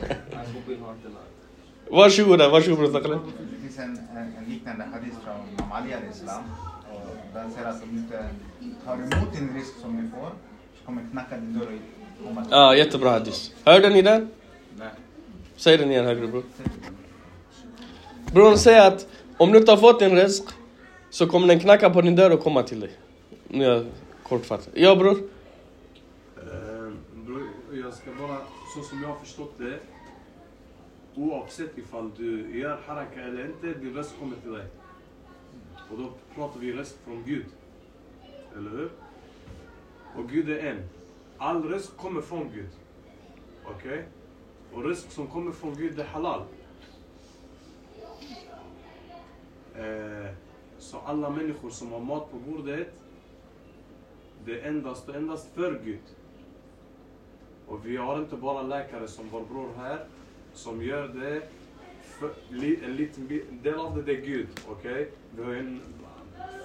Varsågoda, varsågod bror. Det finns en, liknande hadith från Imam Ali al-Islam. Och den säger att om du inte tar emot din risk som ni får så kommer knacka din dörr och komma till Ja, jättebra hadis. Hörde ni den? Nej. Säg den igen högre bror. Bror säger att om du inte har fått din risk så kommer den knacka på din dörr och komma till dig. Nu är jag kortfattad. Ja bror? Ska bara, så som jag har förstått det. Oavsett ifall du gör haraka eller inte, din röst kommer till dig. Och då pratar vi röst från Gud. Eller hur? Och Gud är en. All röst kommer från Gud. Okej? Och röst som kommer från Gud är halal. Eh, så alla människor som har mat på bordet, det är endast och endast för Gud. Och vi har inte bara läkare som vår bror här, som gör det för, li, en liten del av det, det är Gud. Okej? Vi har en,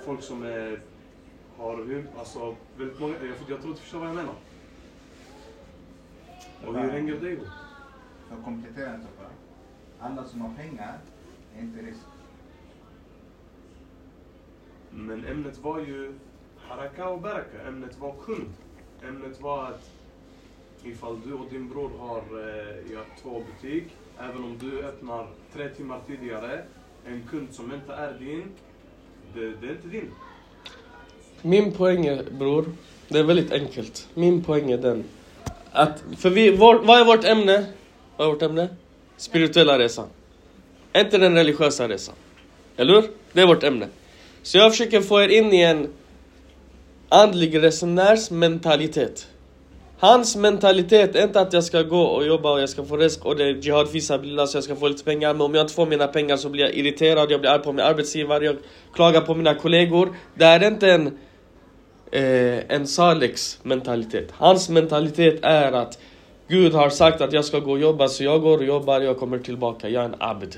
folk som är, har alltså, väldigt många, jag, jag tror du förstår vad jag menar. Och hur hänger det ihop? För att komplettera en sak bara. Alla som har pengar är inte risk. Men ämnet var ju haraka och baraka. Ämnet var kund. Ämnet var att ifall du och din bror har eh, ja, två butik, även om du öppnar tre timmar tidigare, en kund som inte är din, det, det är inte din. Min poäng är, bror, det är väldigt enkelt. Min poäng är den att, för vi, vår, vad är vårt ämne? Vad är vårt ämne? Spirituella resan. Inte den religiösa resan. Eller hur? Det är vårt ämne. Så jag försöker få er in i en andlig resenärs mentalitet. Hans mentalitet är inte att jag ska gå och jobba och jag ska få risk och det är jihad fisabilillah så jag ska få lite pengar. Men om jag inte får mina pengar så blir jag irriterad, jag blir arg på min arbetsgivare, jag klagar på mina kollegor. Det är inte en, eh, en Saliks mentalitet. Hans mentalitet är att Gud har sagt att jag ska gå och jobba så jag går och jobbar, jag kommer tillbaka, jag är en abd.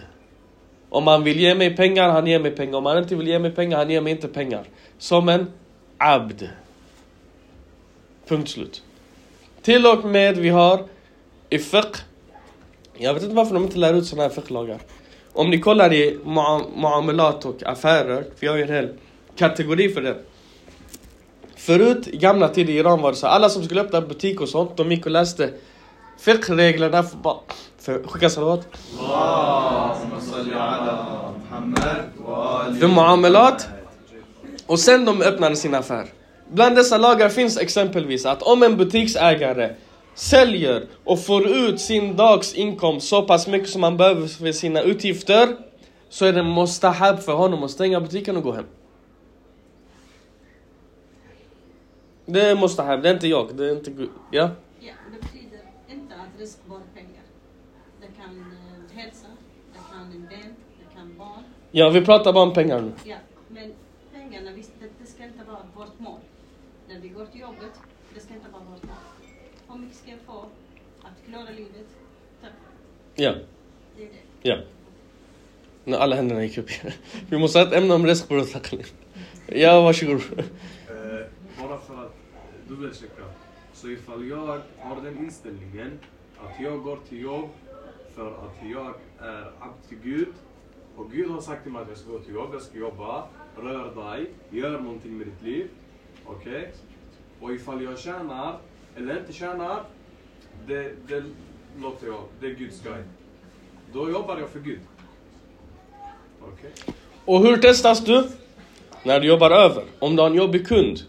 Om han vill ge mig pengar, han ger mig pengar. Om han inte vill ge mig pengar, han ger mig inte pengar. Som en abd. Punkt slut. Till och med vi har i fiqh. Jag vet inte varför de inte lär ut sådana här fiqh-lagar. Om ni kollar i muamelat och affärer, för jag har ju en hel kategori för det. Förut, i gamla tider i Iran var det så alla som skulle öppna butik och sånt, de gick och läste fiqh-reglerna för, för skicka salawat. För muamelat. Och sen de öppnade sin affär. Bland dessa lagar finns exempelvis att om en butiksägare säljer och får ut sin dags inkomst så pass mycket som han behöver för sina utgifter så är det mustahab för honom att stänga butiken och gå hem. Det är mustahab, det är inte jag, det är inte Gud. Ja? Ja, det betyder inte att risk bara pengar. Det kan eh, hälsa, det kan en vän, det kan barn. Ja, vi pratar bara om pengar nu. Ja, men pengarna, visst, det, det ska inte vara vårt mål. När vi går till jobbet, det ska inte vara mål. Hur mycket ska jag få att klara livet? Tack. Ja, Det är det. ja. När alla händerna gick upp. Vi måste ha ett ämne om risk bror. Ja, varsågod. Eh, bara för att dubbelchecka. Så ifall jag har den inställningen att jag går till jobb för att jag är abd till Gud och Gud har sagt till mig att jag ska gå till jobb, jag ska jobba, rör dig, gör någonting med ditt liv. Okej? Och ifall jag tjänar eller inte tjänar, det, det låter jag, det är Guds guide. Då jobbar jag för Gud. Okej? Och hur testas du? När du jobbar över. Om du har en jobbig kund.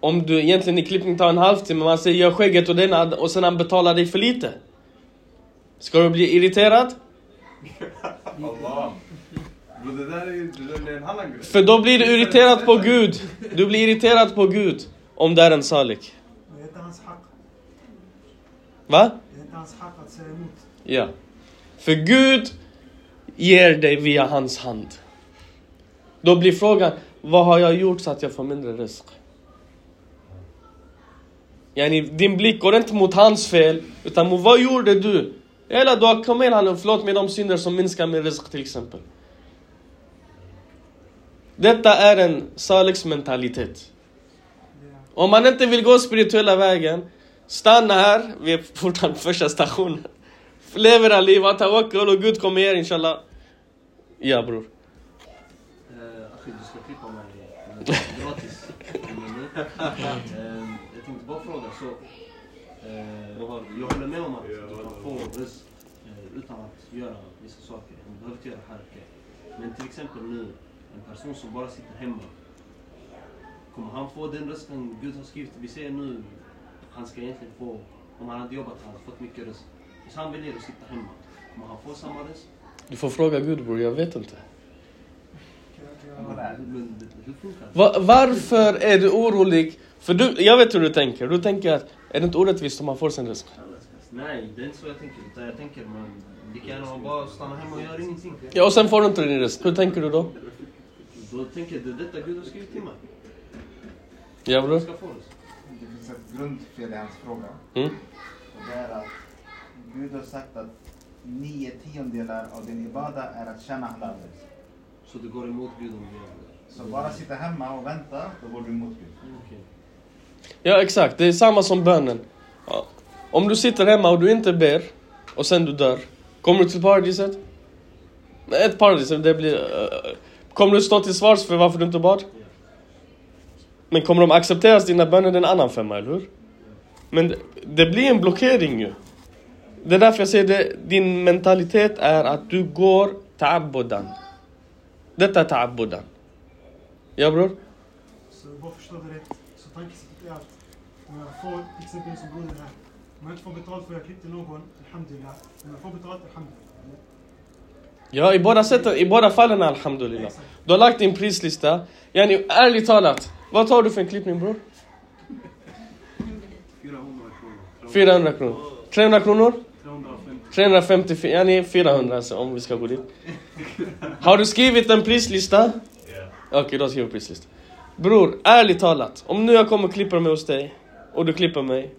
Om du egentligen i klippning tar en halvtimme, man säger gör skägget och den och sen han betalar dig för lite. Ska du bli irriterad? För då blir du irriterad på Gud. Du blir irriterad på Gud. Om det är en salik. Det är inte hans hack. Va? Det är inte hans hack att säga emot. Ja. För Gud ger dig via hans hand. Då blir frågan, vad har jag gjort så att jag får mindre risk? Yani, din blick går inte mot hans fel, utan mot vad gjorde du? Eller du har kommit han och förlåt mig de synder som minskar min risk till exempel. Detta är en Saliks mentalitet. Om man inte vill gå spirituella vägen, stanna här, vi är fortfarande på första stationen. Lev era liv, tawakkul och Gud kommer ge er inshallah. Ja bror. Eh, du ska klippa mig gratis. Eh, jag tänkte bara fråga så. Eh, jag håller med om att du kan få risk utan att göra vissa saker. Du behöver inte göra harke. Men till exempel nu, en person som bara sitter hemma. Kommer han få den rösten Gud har skrivit? Vi ser nu, han ska egentligen få, om han hade jobbat, han hade fått mycket röst. Så han väljer att sitta hemma. Kommer han få samma röst? Du får fråga Gud bror, jag vet inte. Varför är du orolig? För du, jag vet hur du tänker. Du tänker att är det inte orättvist om man får sin röst? Nej, det är inte så jag tänker. Utan jag tänker man lika gärna man bara stannar hemma och gör ingenting. Ja, och sen får du inte din röst. Hur tänker du då? Då tänker jag det är detta Gud har skrivit till mig. Ja bror? Det finns ett grundfel i hans fråga. Mm. Och det är att Gud har sagt att nio tiondelar av din ibada är att tjäna halal. Så det går emot Gud om vi gör det? Så bara sitta hemma och vänta, då går du emot Gud. Okej. Ja exakt, det är samma som bönen. Ja. Om du sitter hemma och du inte ber och sen du dör, kommer du till paradiset? Ett paradis, det blir... eh, kommer du stå till svars för varför du inte bad? Men kommer de acceptera dina böner, det är en annan femma, eller hur? Men det, det blir en blockering ju. Det är därför jag säger det, din mentalitet är att du går ta'abbudan. Detta är ta'abbudan. Ja bror? Så bara förstå det rätt. Så tankesättet är att om jag får, till exempel som brodern här. Om jag inte får betalt för att jag klippte någon, alhamdulillah. Om jag får betalt, alhamdulillah. Ja, i båda, sätten, i båda fallen alhamdulillah. Du har lagt din prislista. Yani, ärligt talat, vad tar du för en klippning bror? 400 kronor. 400 kronor. 300 kronor? 350. 350, yani 400 alltså, om vi ska gå dit. Har du skrivit en prislista? Ja. Okej, då skriver prislista. Bror, ärligt talat. Om nu jag kommer och klipper mig hos dig och du klipper mig.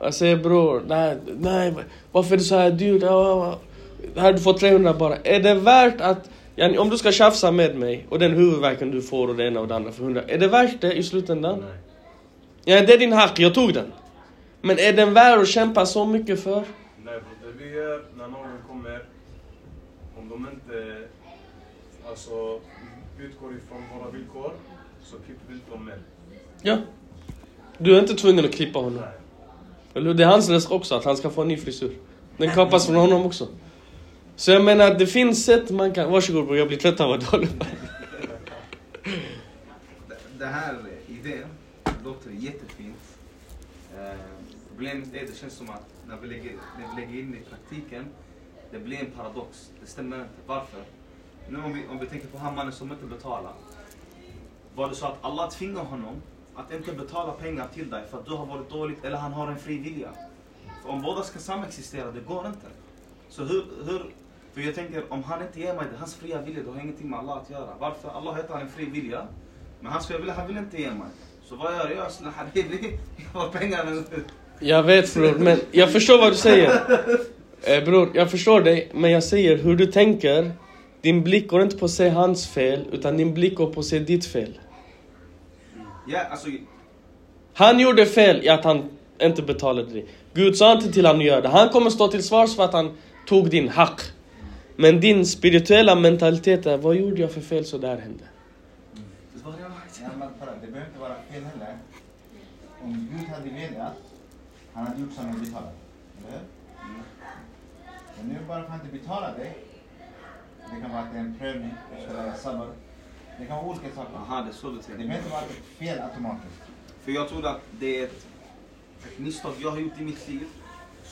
Jag säger bror, nej, nej, varför är det så här dyrt? Ja, ja, ja. Här du får 300 bara. Är det värt att, yani, om du ska tjafsa med mig och den huvudvärken du får och det ena och det andra för 100. Är det värt det i slutändan? Nej. Ja, det är din hack, jag tog den. Men är den värd att kämpa så mycket för? Nej bro, det vi gör när någon kommer, om de inte alltså, utgår ifrån våra villkor, så klipper vi ut dem med. Ja. Du är inte tvungen att klippa honom. Nej. Det är hans risk också, att han ska få en ny frisyr. Den kapas från honom också. Så jag menar, det finns sätt man kan... Varsågod bror, jag blir trött av att håller på. Det- här idén låter jättefint. Eh, problemet är, det känns som att när vi, lägger, när vi lägger in det i praktiken, det blir en paradox. Det stämmer inte. Varför? Nu om vi, om vi tänker på han mannen som inte betalar. Var det så att Allah tvingar honom att inte betala pengar till dig för att du har varit dåligt eller han har en fri vilja? För om båda ska samexistera, det går inte. Så hur, hur, för jag tänker om han inte ger mig det, hans fria vilja, det har ingenting med Allah att göra. Varför? Allah heter han en fri vilja. Men hans fria vilja, han vill inte ge mig. Så vad gör jag? Snälla habibi, jag har pengarna. Jag vet bror, men jag förstår vad du säger. Eh, bror, jag förstår dig, men jag säger hur du tänker. Din blick går inte på att se hans fel, utan din blick går på att se ditt fel. Ja, alltså, Han gjorde fel i att han inte betalade dig. Gud sa inte till honom att göra det. Han kommer stå till svars för att han tog din hack. Men din spirituella mentalitet är, vad gjorde jag för fel så där hände? Ja, men kolla, det behöver inte vara fel heller. Om Gud hade velat, han hade gjort så att han betalat. Eller hur? Men nu bara för att han inte betalar dig, det kan vara att det är en prövning, sabbar. Det kan vara olika saker. aha, det är så du Det tänker. behöver inte vara fel automatiskt. För jag trodde att det är ett, ett misstag jag har gjort i mitt liv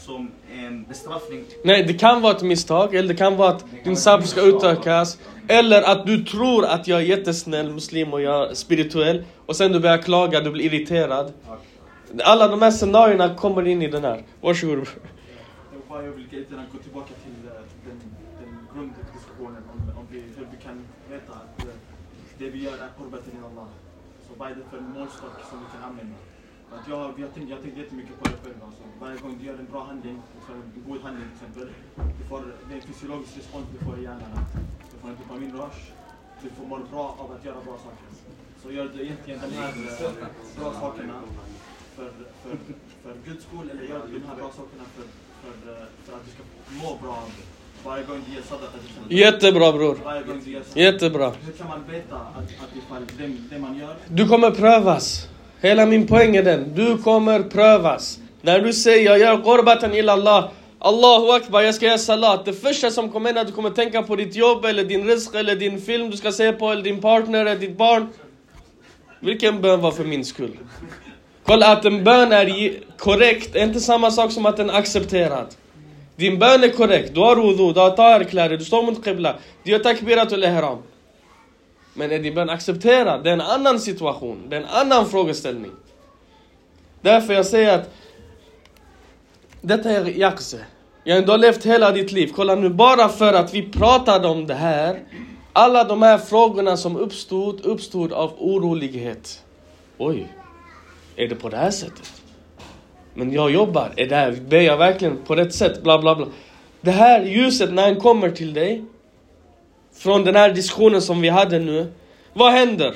som en bestraffning. Nej, det kan vara ett misstag, eller det kan vara att din sab ska utökas. Eller att du tror att jag är jättesnäll muslim och jag är spirituell. Och sen du börjar klaga, du blir irriterad. Alla de här scenarierna kommer in i den här. Varsågod. Jag vill gå tillbaka till eh, den, den grunddiskussionen om, om vi, hur vi kan veta att eh, det vi gör är qurbaten ila Allah. Så vad är det för målstock som vi kan använda? Att jag, jag, tänkt, jag tänkt jättemycket på det själv. Alltså. Varje gång du gör en bra handling, en god handling till exempel, du får, det är en fysiologisk respons du får i hjärnan. Du får en dopaminrush, du får må bra av att göra bra saker. Så gör du egentligen de här bra sakerna för, för, för Guds skull eller gör de här bra sakerna för, för, för att du ska må bra av det. Jättebra bror. Jättebra. Hur kan man veta att, det man gör Du kommer prövas. Hela min poäng är den. Du kommer prövas. När du säger jag gör qurbaten illa Allah. Allahu akbar, jag ska göra salat. Det första som kommer hända, du kommer tänka på ditt jobb eller din risk eller din film du ska se på eller din partner eller ditt barn. Vilken bön var för min skull? Kolla att en bön är korrekt är inte samma sak som att den är accepterad. Din bön är korrekt, du har wudu, du har taherkläder, du står mot qibla, du gör takbiratul ihram. Men är ibland accepterad? Det är en annan situation, det är en annan frågeställning. Därför jag säger att detta är jakse. Ja, du har levt hela ditt liv. Kolla nu, bara för att vi pratade om det här. Alla de här frågorna som uppstod, uppstod av orolighet. Oj, är det på det här sättet? Men jag jobbar, är det här, ber jag verkligen på rätt sätt? Bla bla bla. Det här ljuset när han kommer till dig, från den här diskussionen som vi hade nu. Vad händer?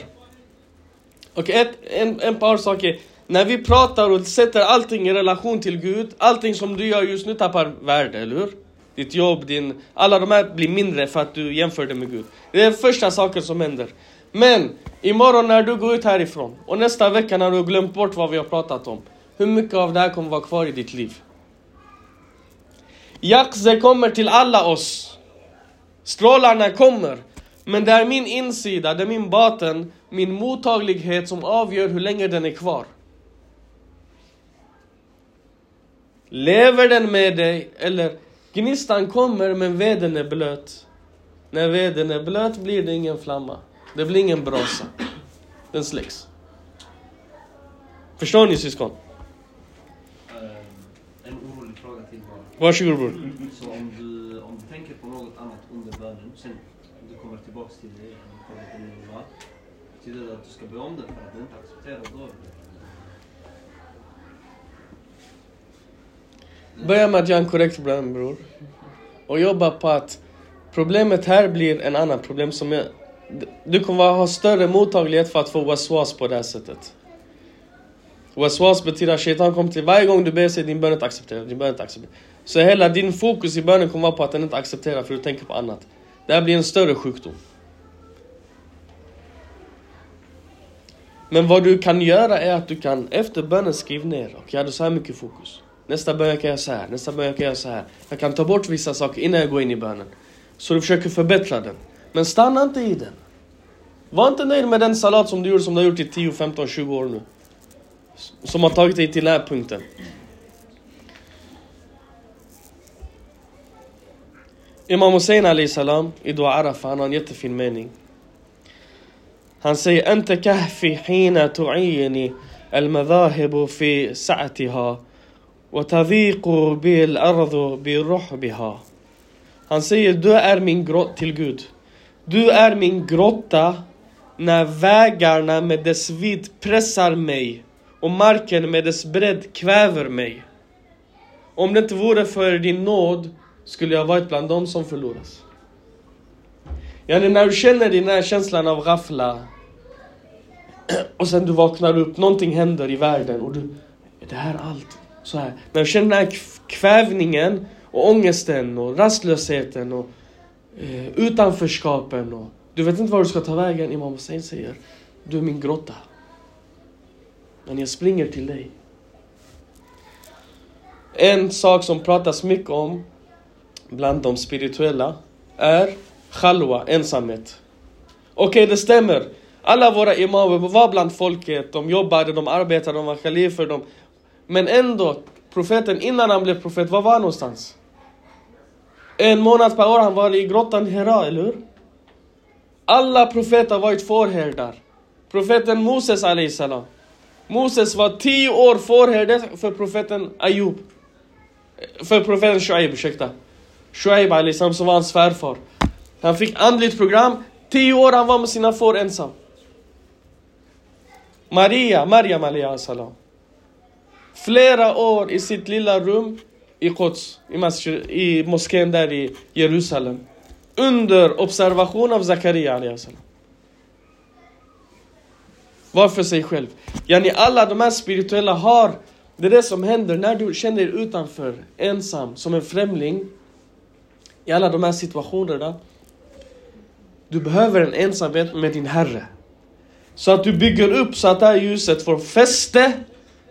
Och ett, en, en par saker. När vi pratar och sätter allting i relation till Gud, allting som du gör just nu tappar värde, eller hur? Ditt jobb, din, alla de här blir mindre för att du jämför det med Gud. Det är första saken som händer. Men imorgon när du går ut härifrån och nästa vecka när du har glömt bort vad vi har pratat om. Hur mycket av det här kommer vara kvar i ditt liv? Jakze kommer till alla oss. Strålarna kommer. Men det är min insida, det är min baten, min mottaglighet som avgör hur länge den är kvar. Lever den med dig eller gnistan kommer men veden är blöt. När veden är blöt blir det ingen flamma. Det blir ingen brasa. Den släcks. Förstår ni syskon? Eh, En orolig fråga till bara. Varsågod bror. Så om du, om du tänker på något annat under bönen, sen du kommer tillbaks till det, och kommer till det, va? betyder det att du ska be om för att du inte accepterar då? Börja med att göra en korrekt bön bror. Och jobba på att problemet här blir en annan problem som jag... Du kommer ha större mottaglighet för att få waswas på det här sättet. Waswas betyder att shaitan kommer till varje gång du ber sig din bön inte accepterar, din bön inte accepterar. Så hela din fokus i bönen kommer vara på att den inte accepterar för du tänker på annat. Det här blir en större sjukdom. Men vad du kan göra är att du kan efter bönen skriva ner. Och jag hade så här mycket fokus. Nästa bön kan jag göra så här, nästa bön kan jag göra så här. Jag kan ta bort vissa saker innan jag går in i bönen. Så du försöker förbättra den. Men stanna inte i den. Var inte nöjd med den salat som du gjorde som du har gjort i 10, 15, 20 år nu. Som har tagit dig till den här punkten. Imam Hussein Ali salam i Dua Arafa, han har en jättefin mening. Han säger أنت كهفي حين تعيني المذاهب في سعتها وتضيق بي الأرض برحبها Han säger du är min grotta till Gud. Du är min grotta när vägarna med dess vidd pressar mig och marken med dess bredd kväver mig. Om det inte vore för din nåd skulle jag varit bland dem som förloras. Yani när du känner den här känslan av ghafla och sen du vaknar upp, någonting händer i världen och du, är det här allt? Så här. När du känner den här kvävningen och ångesten och rastlösheten och eh, utanförskapen och du vet inte var du ska ta vägen. Imam Hussein säger, du är min grotta. Men jag springer till dig. En sak som pratas mycket om bland de spirituella är khalwa, ensamhet. Okej, det stämmer. Alla våra imamer var bland folket, de jobbade, de arbetade, de var kalifer. de... Men ändå, profeten innan han blev profet, var var han någonstans? En månad per år han var i grottan Hera, eller hur? Alla profeter har varit fårherdar. Profeten Moses alayhi salam. Moses var tio år fårherde för profeten Ayub. Eh, för profeten Shuaib, ursäkta. Shuaib alayhi salam som var hans svärfar. Han fick andligt program, tio år han var med sina får ensam. Maria, Maryam alayhi salam. Flera år i sitt lilla rum i Quds, i, masjid, i moskén där i Jerusalem. Under observation av Zakaria alayhi salam. Var för sig själv. Yani alla de här spirituella har, det är det som händer när du känner dig utanför, ensam, som en främling. I alla de här situationerna. Du behöver en ensamhet med din Herre. Så att du bygger upp så att det här ljuset får fäste.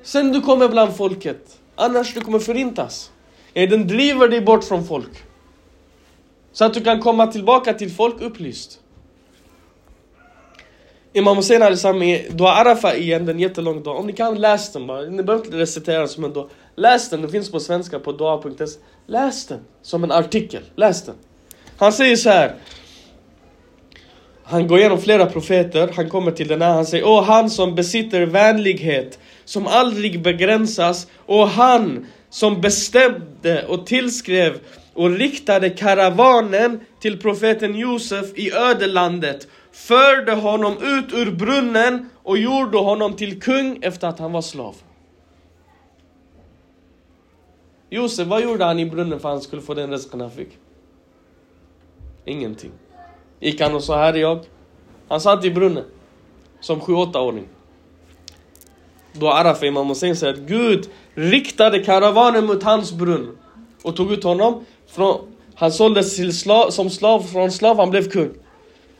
Sen du kommer bland folket. Annars du kommer förintas. Den driver dig bort från folk. Så att du kan komma tillbaka till folk upplyst. Imam Hussein Alisam i Dua Arafa igen, den är jättelång dag. Om ni kan, läs den bara. Ni behöver inte recitera den som en dua. Läs den, den finns på svenska på dua.se. Läs den som en artikel. Läs den. Han säger så här. Han går igenom flera profeter, han kommer till den här, han säger Åh han som besitter vänlighet, som aldrig begränsas, och han som bestämde och tillskrev och riktade karavanen till profeten Josef i ödelandet, förde honom ut ur brunnen och gjorde honom till kung efter att han var slav. Josef, vad gjorde han i brunnen för att han skulle få den risken han fick? Ingenting. Gick han och sa här är jag? Han satt i brunnen. Som 7-8-åring. Då Arafa Imam Hussein säger att Gud riktade karavanen mot hans brunn. Och tog ut honom. Från, han såldes till slav, som slav från slav, han blev kung.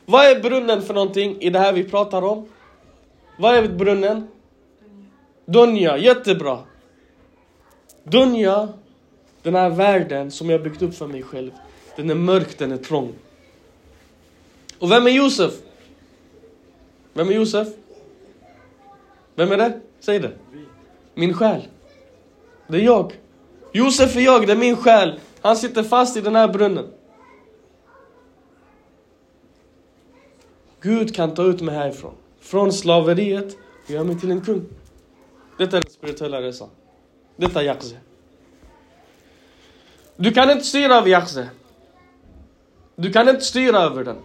Vad är brunnen för någonting i det här vi pratar om? Vad är brunnen? Dunja, jättebra. Dunja, den här världen som jag byggt upp för mig själv. Den är mörk, den är trång. Och vem är Josef? Vem är Josef? Vem är det? Säg det. Min själ. Det är jag. Josef är jag, det är min själ. Han sitter fast i den här brunnen. Gud kan ta ut mig härifrån. Från slaveriet och göra mig till en kung. Detta är den spirituella resan. Detta är Yaqze. Du kan inte styra över Yaqze. Du kan inte styra över den.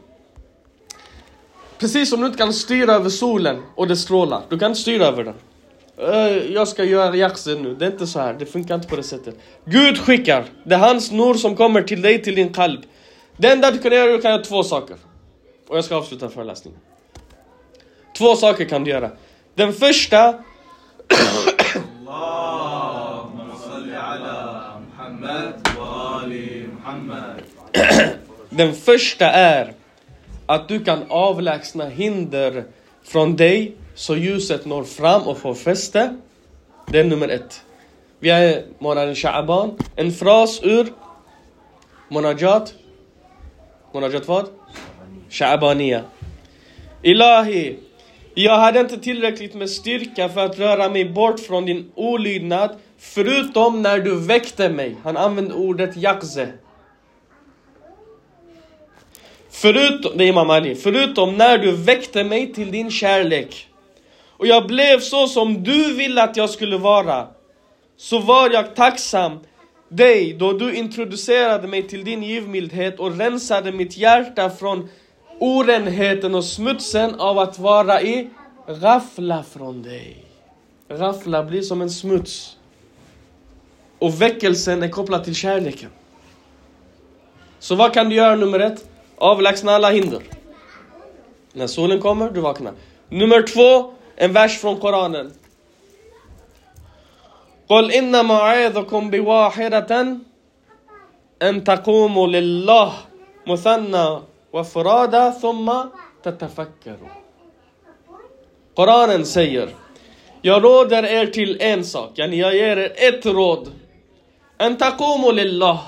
Precis som du inte kan styra över solen och dess strålar. Du kan inte styra över den. Eh, jag ska göra jaksen nu. Det är inte så här. Det funkar inte på det sättet. Gud skickar. Det är hans nur som kommer till dig, till din kalb. Det enda du kan göra, är kan göra två saker. Och jag ska avsluta föreläsningen. Två saker kan du göra. Den första... den första är att du kan avlägsna hinder från dig så ljuset når fram och får fäste. Det är nummer ett. Vi är månaden Sha'aban. En fras ur Monajat. Monajat vad? Sha'abaniya. Ilahi, jag hade inte tillräckligt med styrka för att röra mig bort från din olydnad förutom när du väckte mig. Han använde ordet yakze. Förutom, det är Imam Ali, förutom när du väckte mig till din kärlek. Och jag blev så som du ville att jag skulle vara. Så var jag tacksam dig då du introducerade mig till din givmildhet och rensade mitt hjärta från orenheten och smutsen av att vara i Raffla från dig. Raffla blir som en smuts. Och väckelsen är kopplad till kärleken. Så vad kan du göra nummer ett? Avlägsna alla hinder. När solen kommer, du vaknar. Nummer två, en vers från Koranen. قل إنما أعظكم بواحدة أن تقوموا لله مثنى وفرادا ثم تتفكروا Koranen säger Jag råder er till en sak, yani jag ger er ett råd. En taqumu lillah.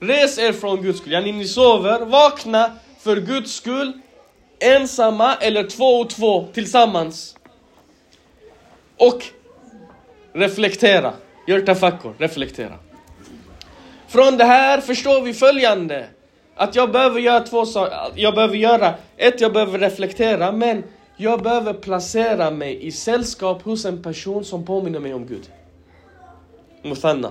Res er från Guds skull, yani ni sover, vakna för Guds skull. Ensamma eller två och två tillsammans. Och reflektera. Gör tafakkur, reflektera. Från det här förstår vi följande. Att jag behöver göra två saker. Jag behöver göra, ett, jag behöver reflektera, men jag behöver placera mig i sällskap hos en person som påminner mig om Gud. Muthanna.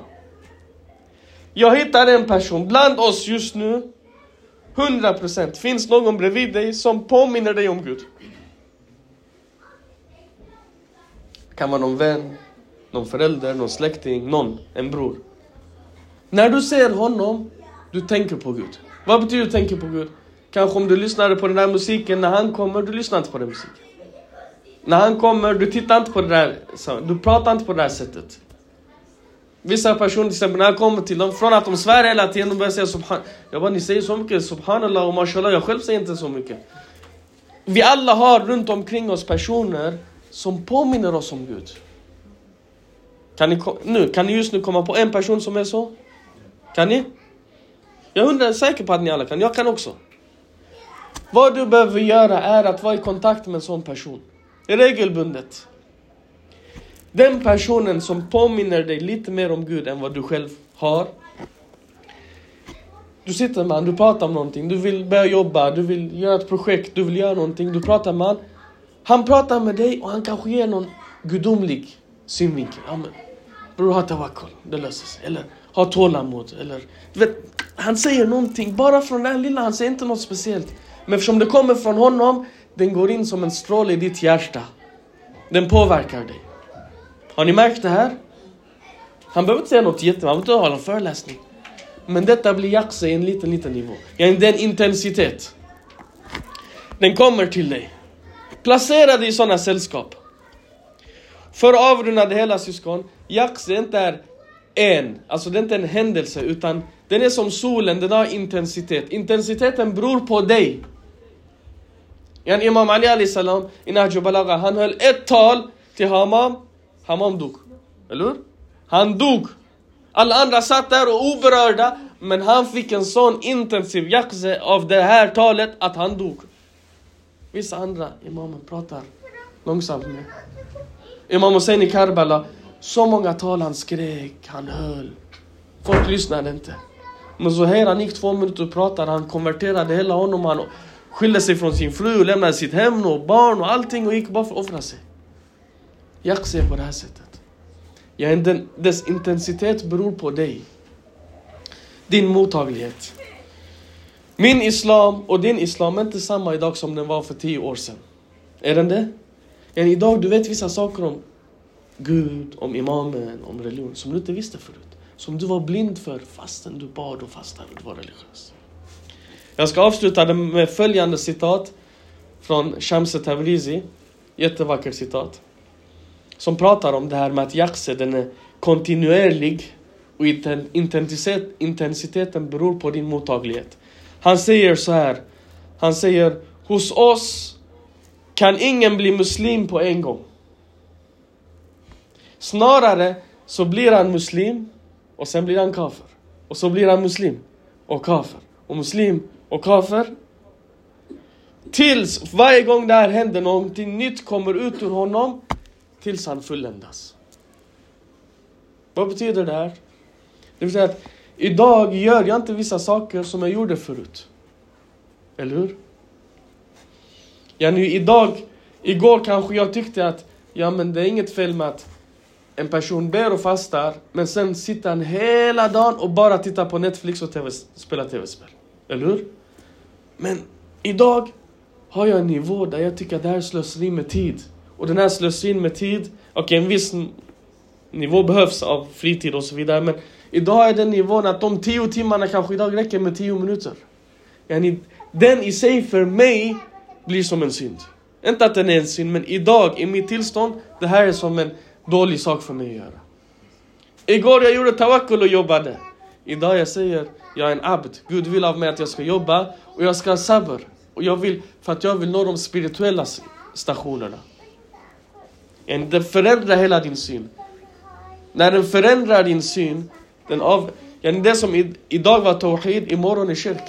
Jag hittar en person bland oss just nu. 100% finns någon bredvid dig som påminner dig om Gud. kan vara någon vän, någon förälder, någon släkting, någon, en bror. När du ser honom, du tänker på Gud. Vad betyder du tänker på Gud? Kanske om du lyssnade på den här musiken, när han kommer, du lyssnar inte på den musiken. När han kommer, du tittar inte på det där, du pratar inte på det här sättet. Vissa personer till exempel, när jag kommer till dem, från att de svär hela tiden, de börjar säga subhan... Jag bara, ni säger så mycket, subhanallah och mashallah, jag själv säger inte så mycket. Vi alla har runt omkring oss personer som påminner oss om Gud. Kan ni, nu, kan ni just nu komma på en person som är så? Kan ni? Jag är hundra säker på att ni alla kan. Jag kan också. Vad du behöver göra är att vara i kontakt med en sån person. Regelbundet. Den personen som påminner dig lite mer om Gud än vad du själv har. Du sitter med honom, du pratar om någonting, du vill börja jobba, du vill göra ett projekt, du vill göra någonting, du pratar med honom. Han pratar med dig och han kanske ger någon gudomlig synvinkel. Ja, men, bror, ha tawakkul, det löser sig. Eller ha tålamod. Eller, du vet, han säger någonting, bara från den lilla, han säger inte något speciellt. Men eftersom det kommer från honom, den går in som en stråle i ditt hjärta. Den påverkar dig. Har ni märkt det här? Han behöver inte säga något jättebra, han behöver inte hålla en föreläsning. Men detta blir jakse i en liten, liten nivå. Ja, Den intensitet. Den kommer till dig. Placera dig i sådana sällskap. För att avrunda det hela syskon, jakse inte är en, alltså det är inte en händelse utan den är som solen, den har intensitet. Intensiteten beror på dig. Yani Imam Ali Ali salam i Nahju Balagha, han höll ett tal till Hamam, Hamam dog. Eller hur? Han dog. Alla andra satt där och oberörda, men han fick en sån intensiv jakse av det här talet att han dog. Vissa andra imamer pratar långsamt med. Imam Hussein i Karbala, så många tal han skrek, han höll. Folk lyssnade inte. Men Zuhair han gick två minuter och pratade, han konverterade hela honom, han skilde sig från sin fru och lämnade sitt hem och barn och allting och gick bara för att offra sig. Jakse ser på det här sättet. Ja, den, dess intensitet beror på dig. Din mottaglighet. Min islam och din islam är inte samma idag som den var för tio år sedan. Är den det? Ja, idag du vet vissa saker om Gud, om imamen, om religion som du inte visste förut. Som du var blind för fastän du bad och fastade och du var religiös. Jag ska avsluta det med följande citat från Shamse Tabrizi. Jättevackert citat. Som pratar om det här med att jakse den är kontinuerlig och intensitet, intensiteten beror på din mottaglighet. Han säger så här. Han säger hos oss kan ingen bli muslim på en gång. Snarare så blir han muslim och sen blir han kafer. Och så blir han muslim och kafer. Och muslim och kafer. Tills varje gång det här händer någonting nytt kommer ut ur honom tills han fulländas. Vad betyder det här? Det betyder att idag gör jag inte vissa saker som jag gjorde förut. Eller hur? Ja, nu idag, igår kanske jag tyckte att ja men det är inget fel med att en person ber och fastar men sen sitter han hela dagen och bara tittar på Netflix och TV, spelar tv-spel. Eller hur? Men idag har jag en nivå där jag tycker att det här är slöseri med tid. Och den här slösin med tid, okej en viss nivå behövs av fritid och så vidare men idag är den nivån att de tio timmarna kanske idag räcker med tio minuter. Yani, den i sig för mig blir som en synd. Inte att den är en synd men idag i mitt tillstånd, det här är som en dålig sak för mig att göra. Igår jag gjorde tawakkul och jobbade. Idag jag säger, jag är en abd. Gud vill av mig att jag ska jobba och jag ska ha sabr. Och jag vill, för att jag vill nå de spirituella stationerna. En- Det förändrar hela din syn. När den förändrar din syn, den av... Yani det som i, idag var tawhid, imorgon är kyrk.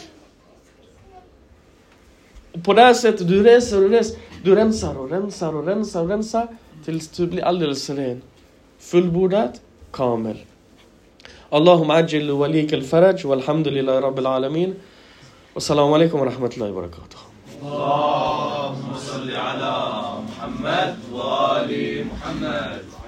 Och på det här sättet, du reser och reser, du rensar och rensar och rensar och rensar tills du blir alldeles ren. Fullbordat, kamel. اللهم عجل لوليك الفرج والحمد لله رب العالمين والسلام عليكم ورحمة الله وبركاته اللهم صل على محمد وآل محمد.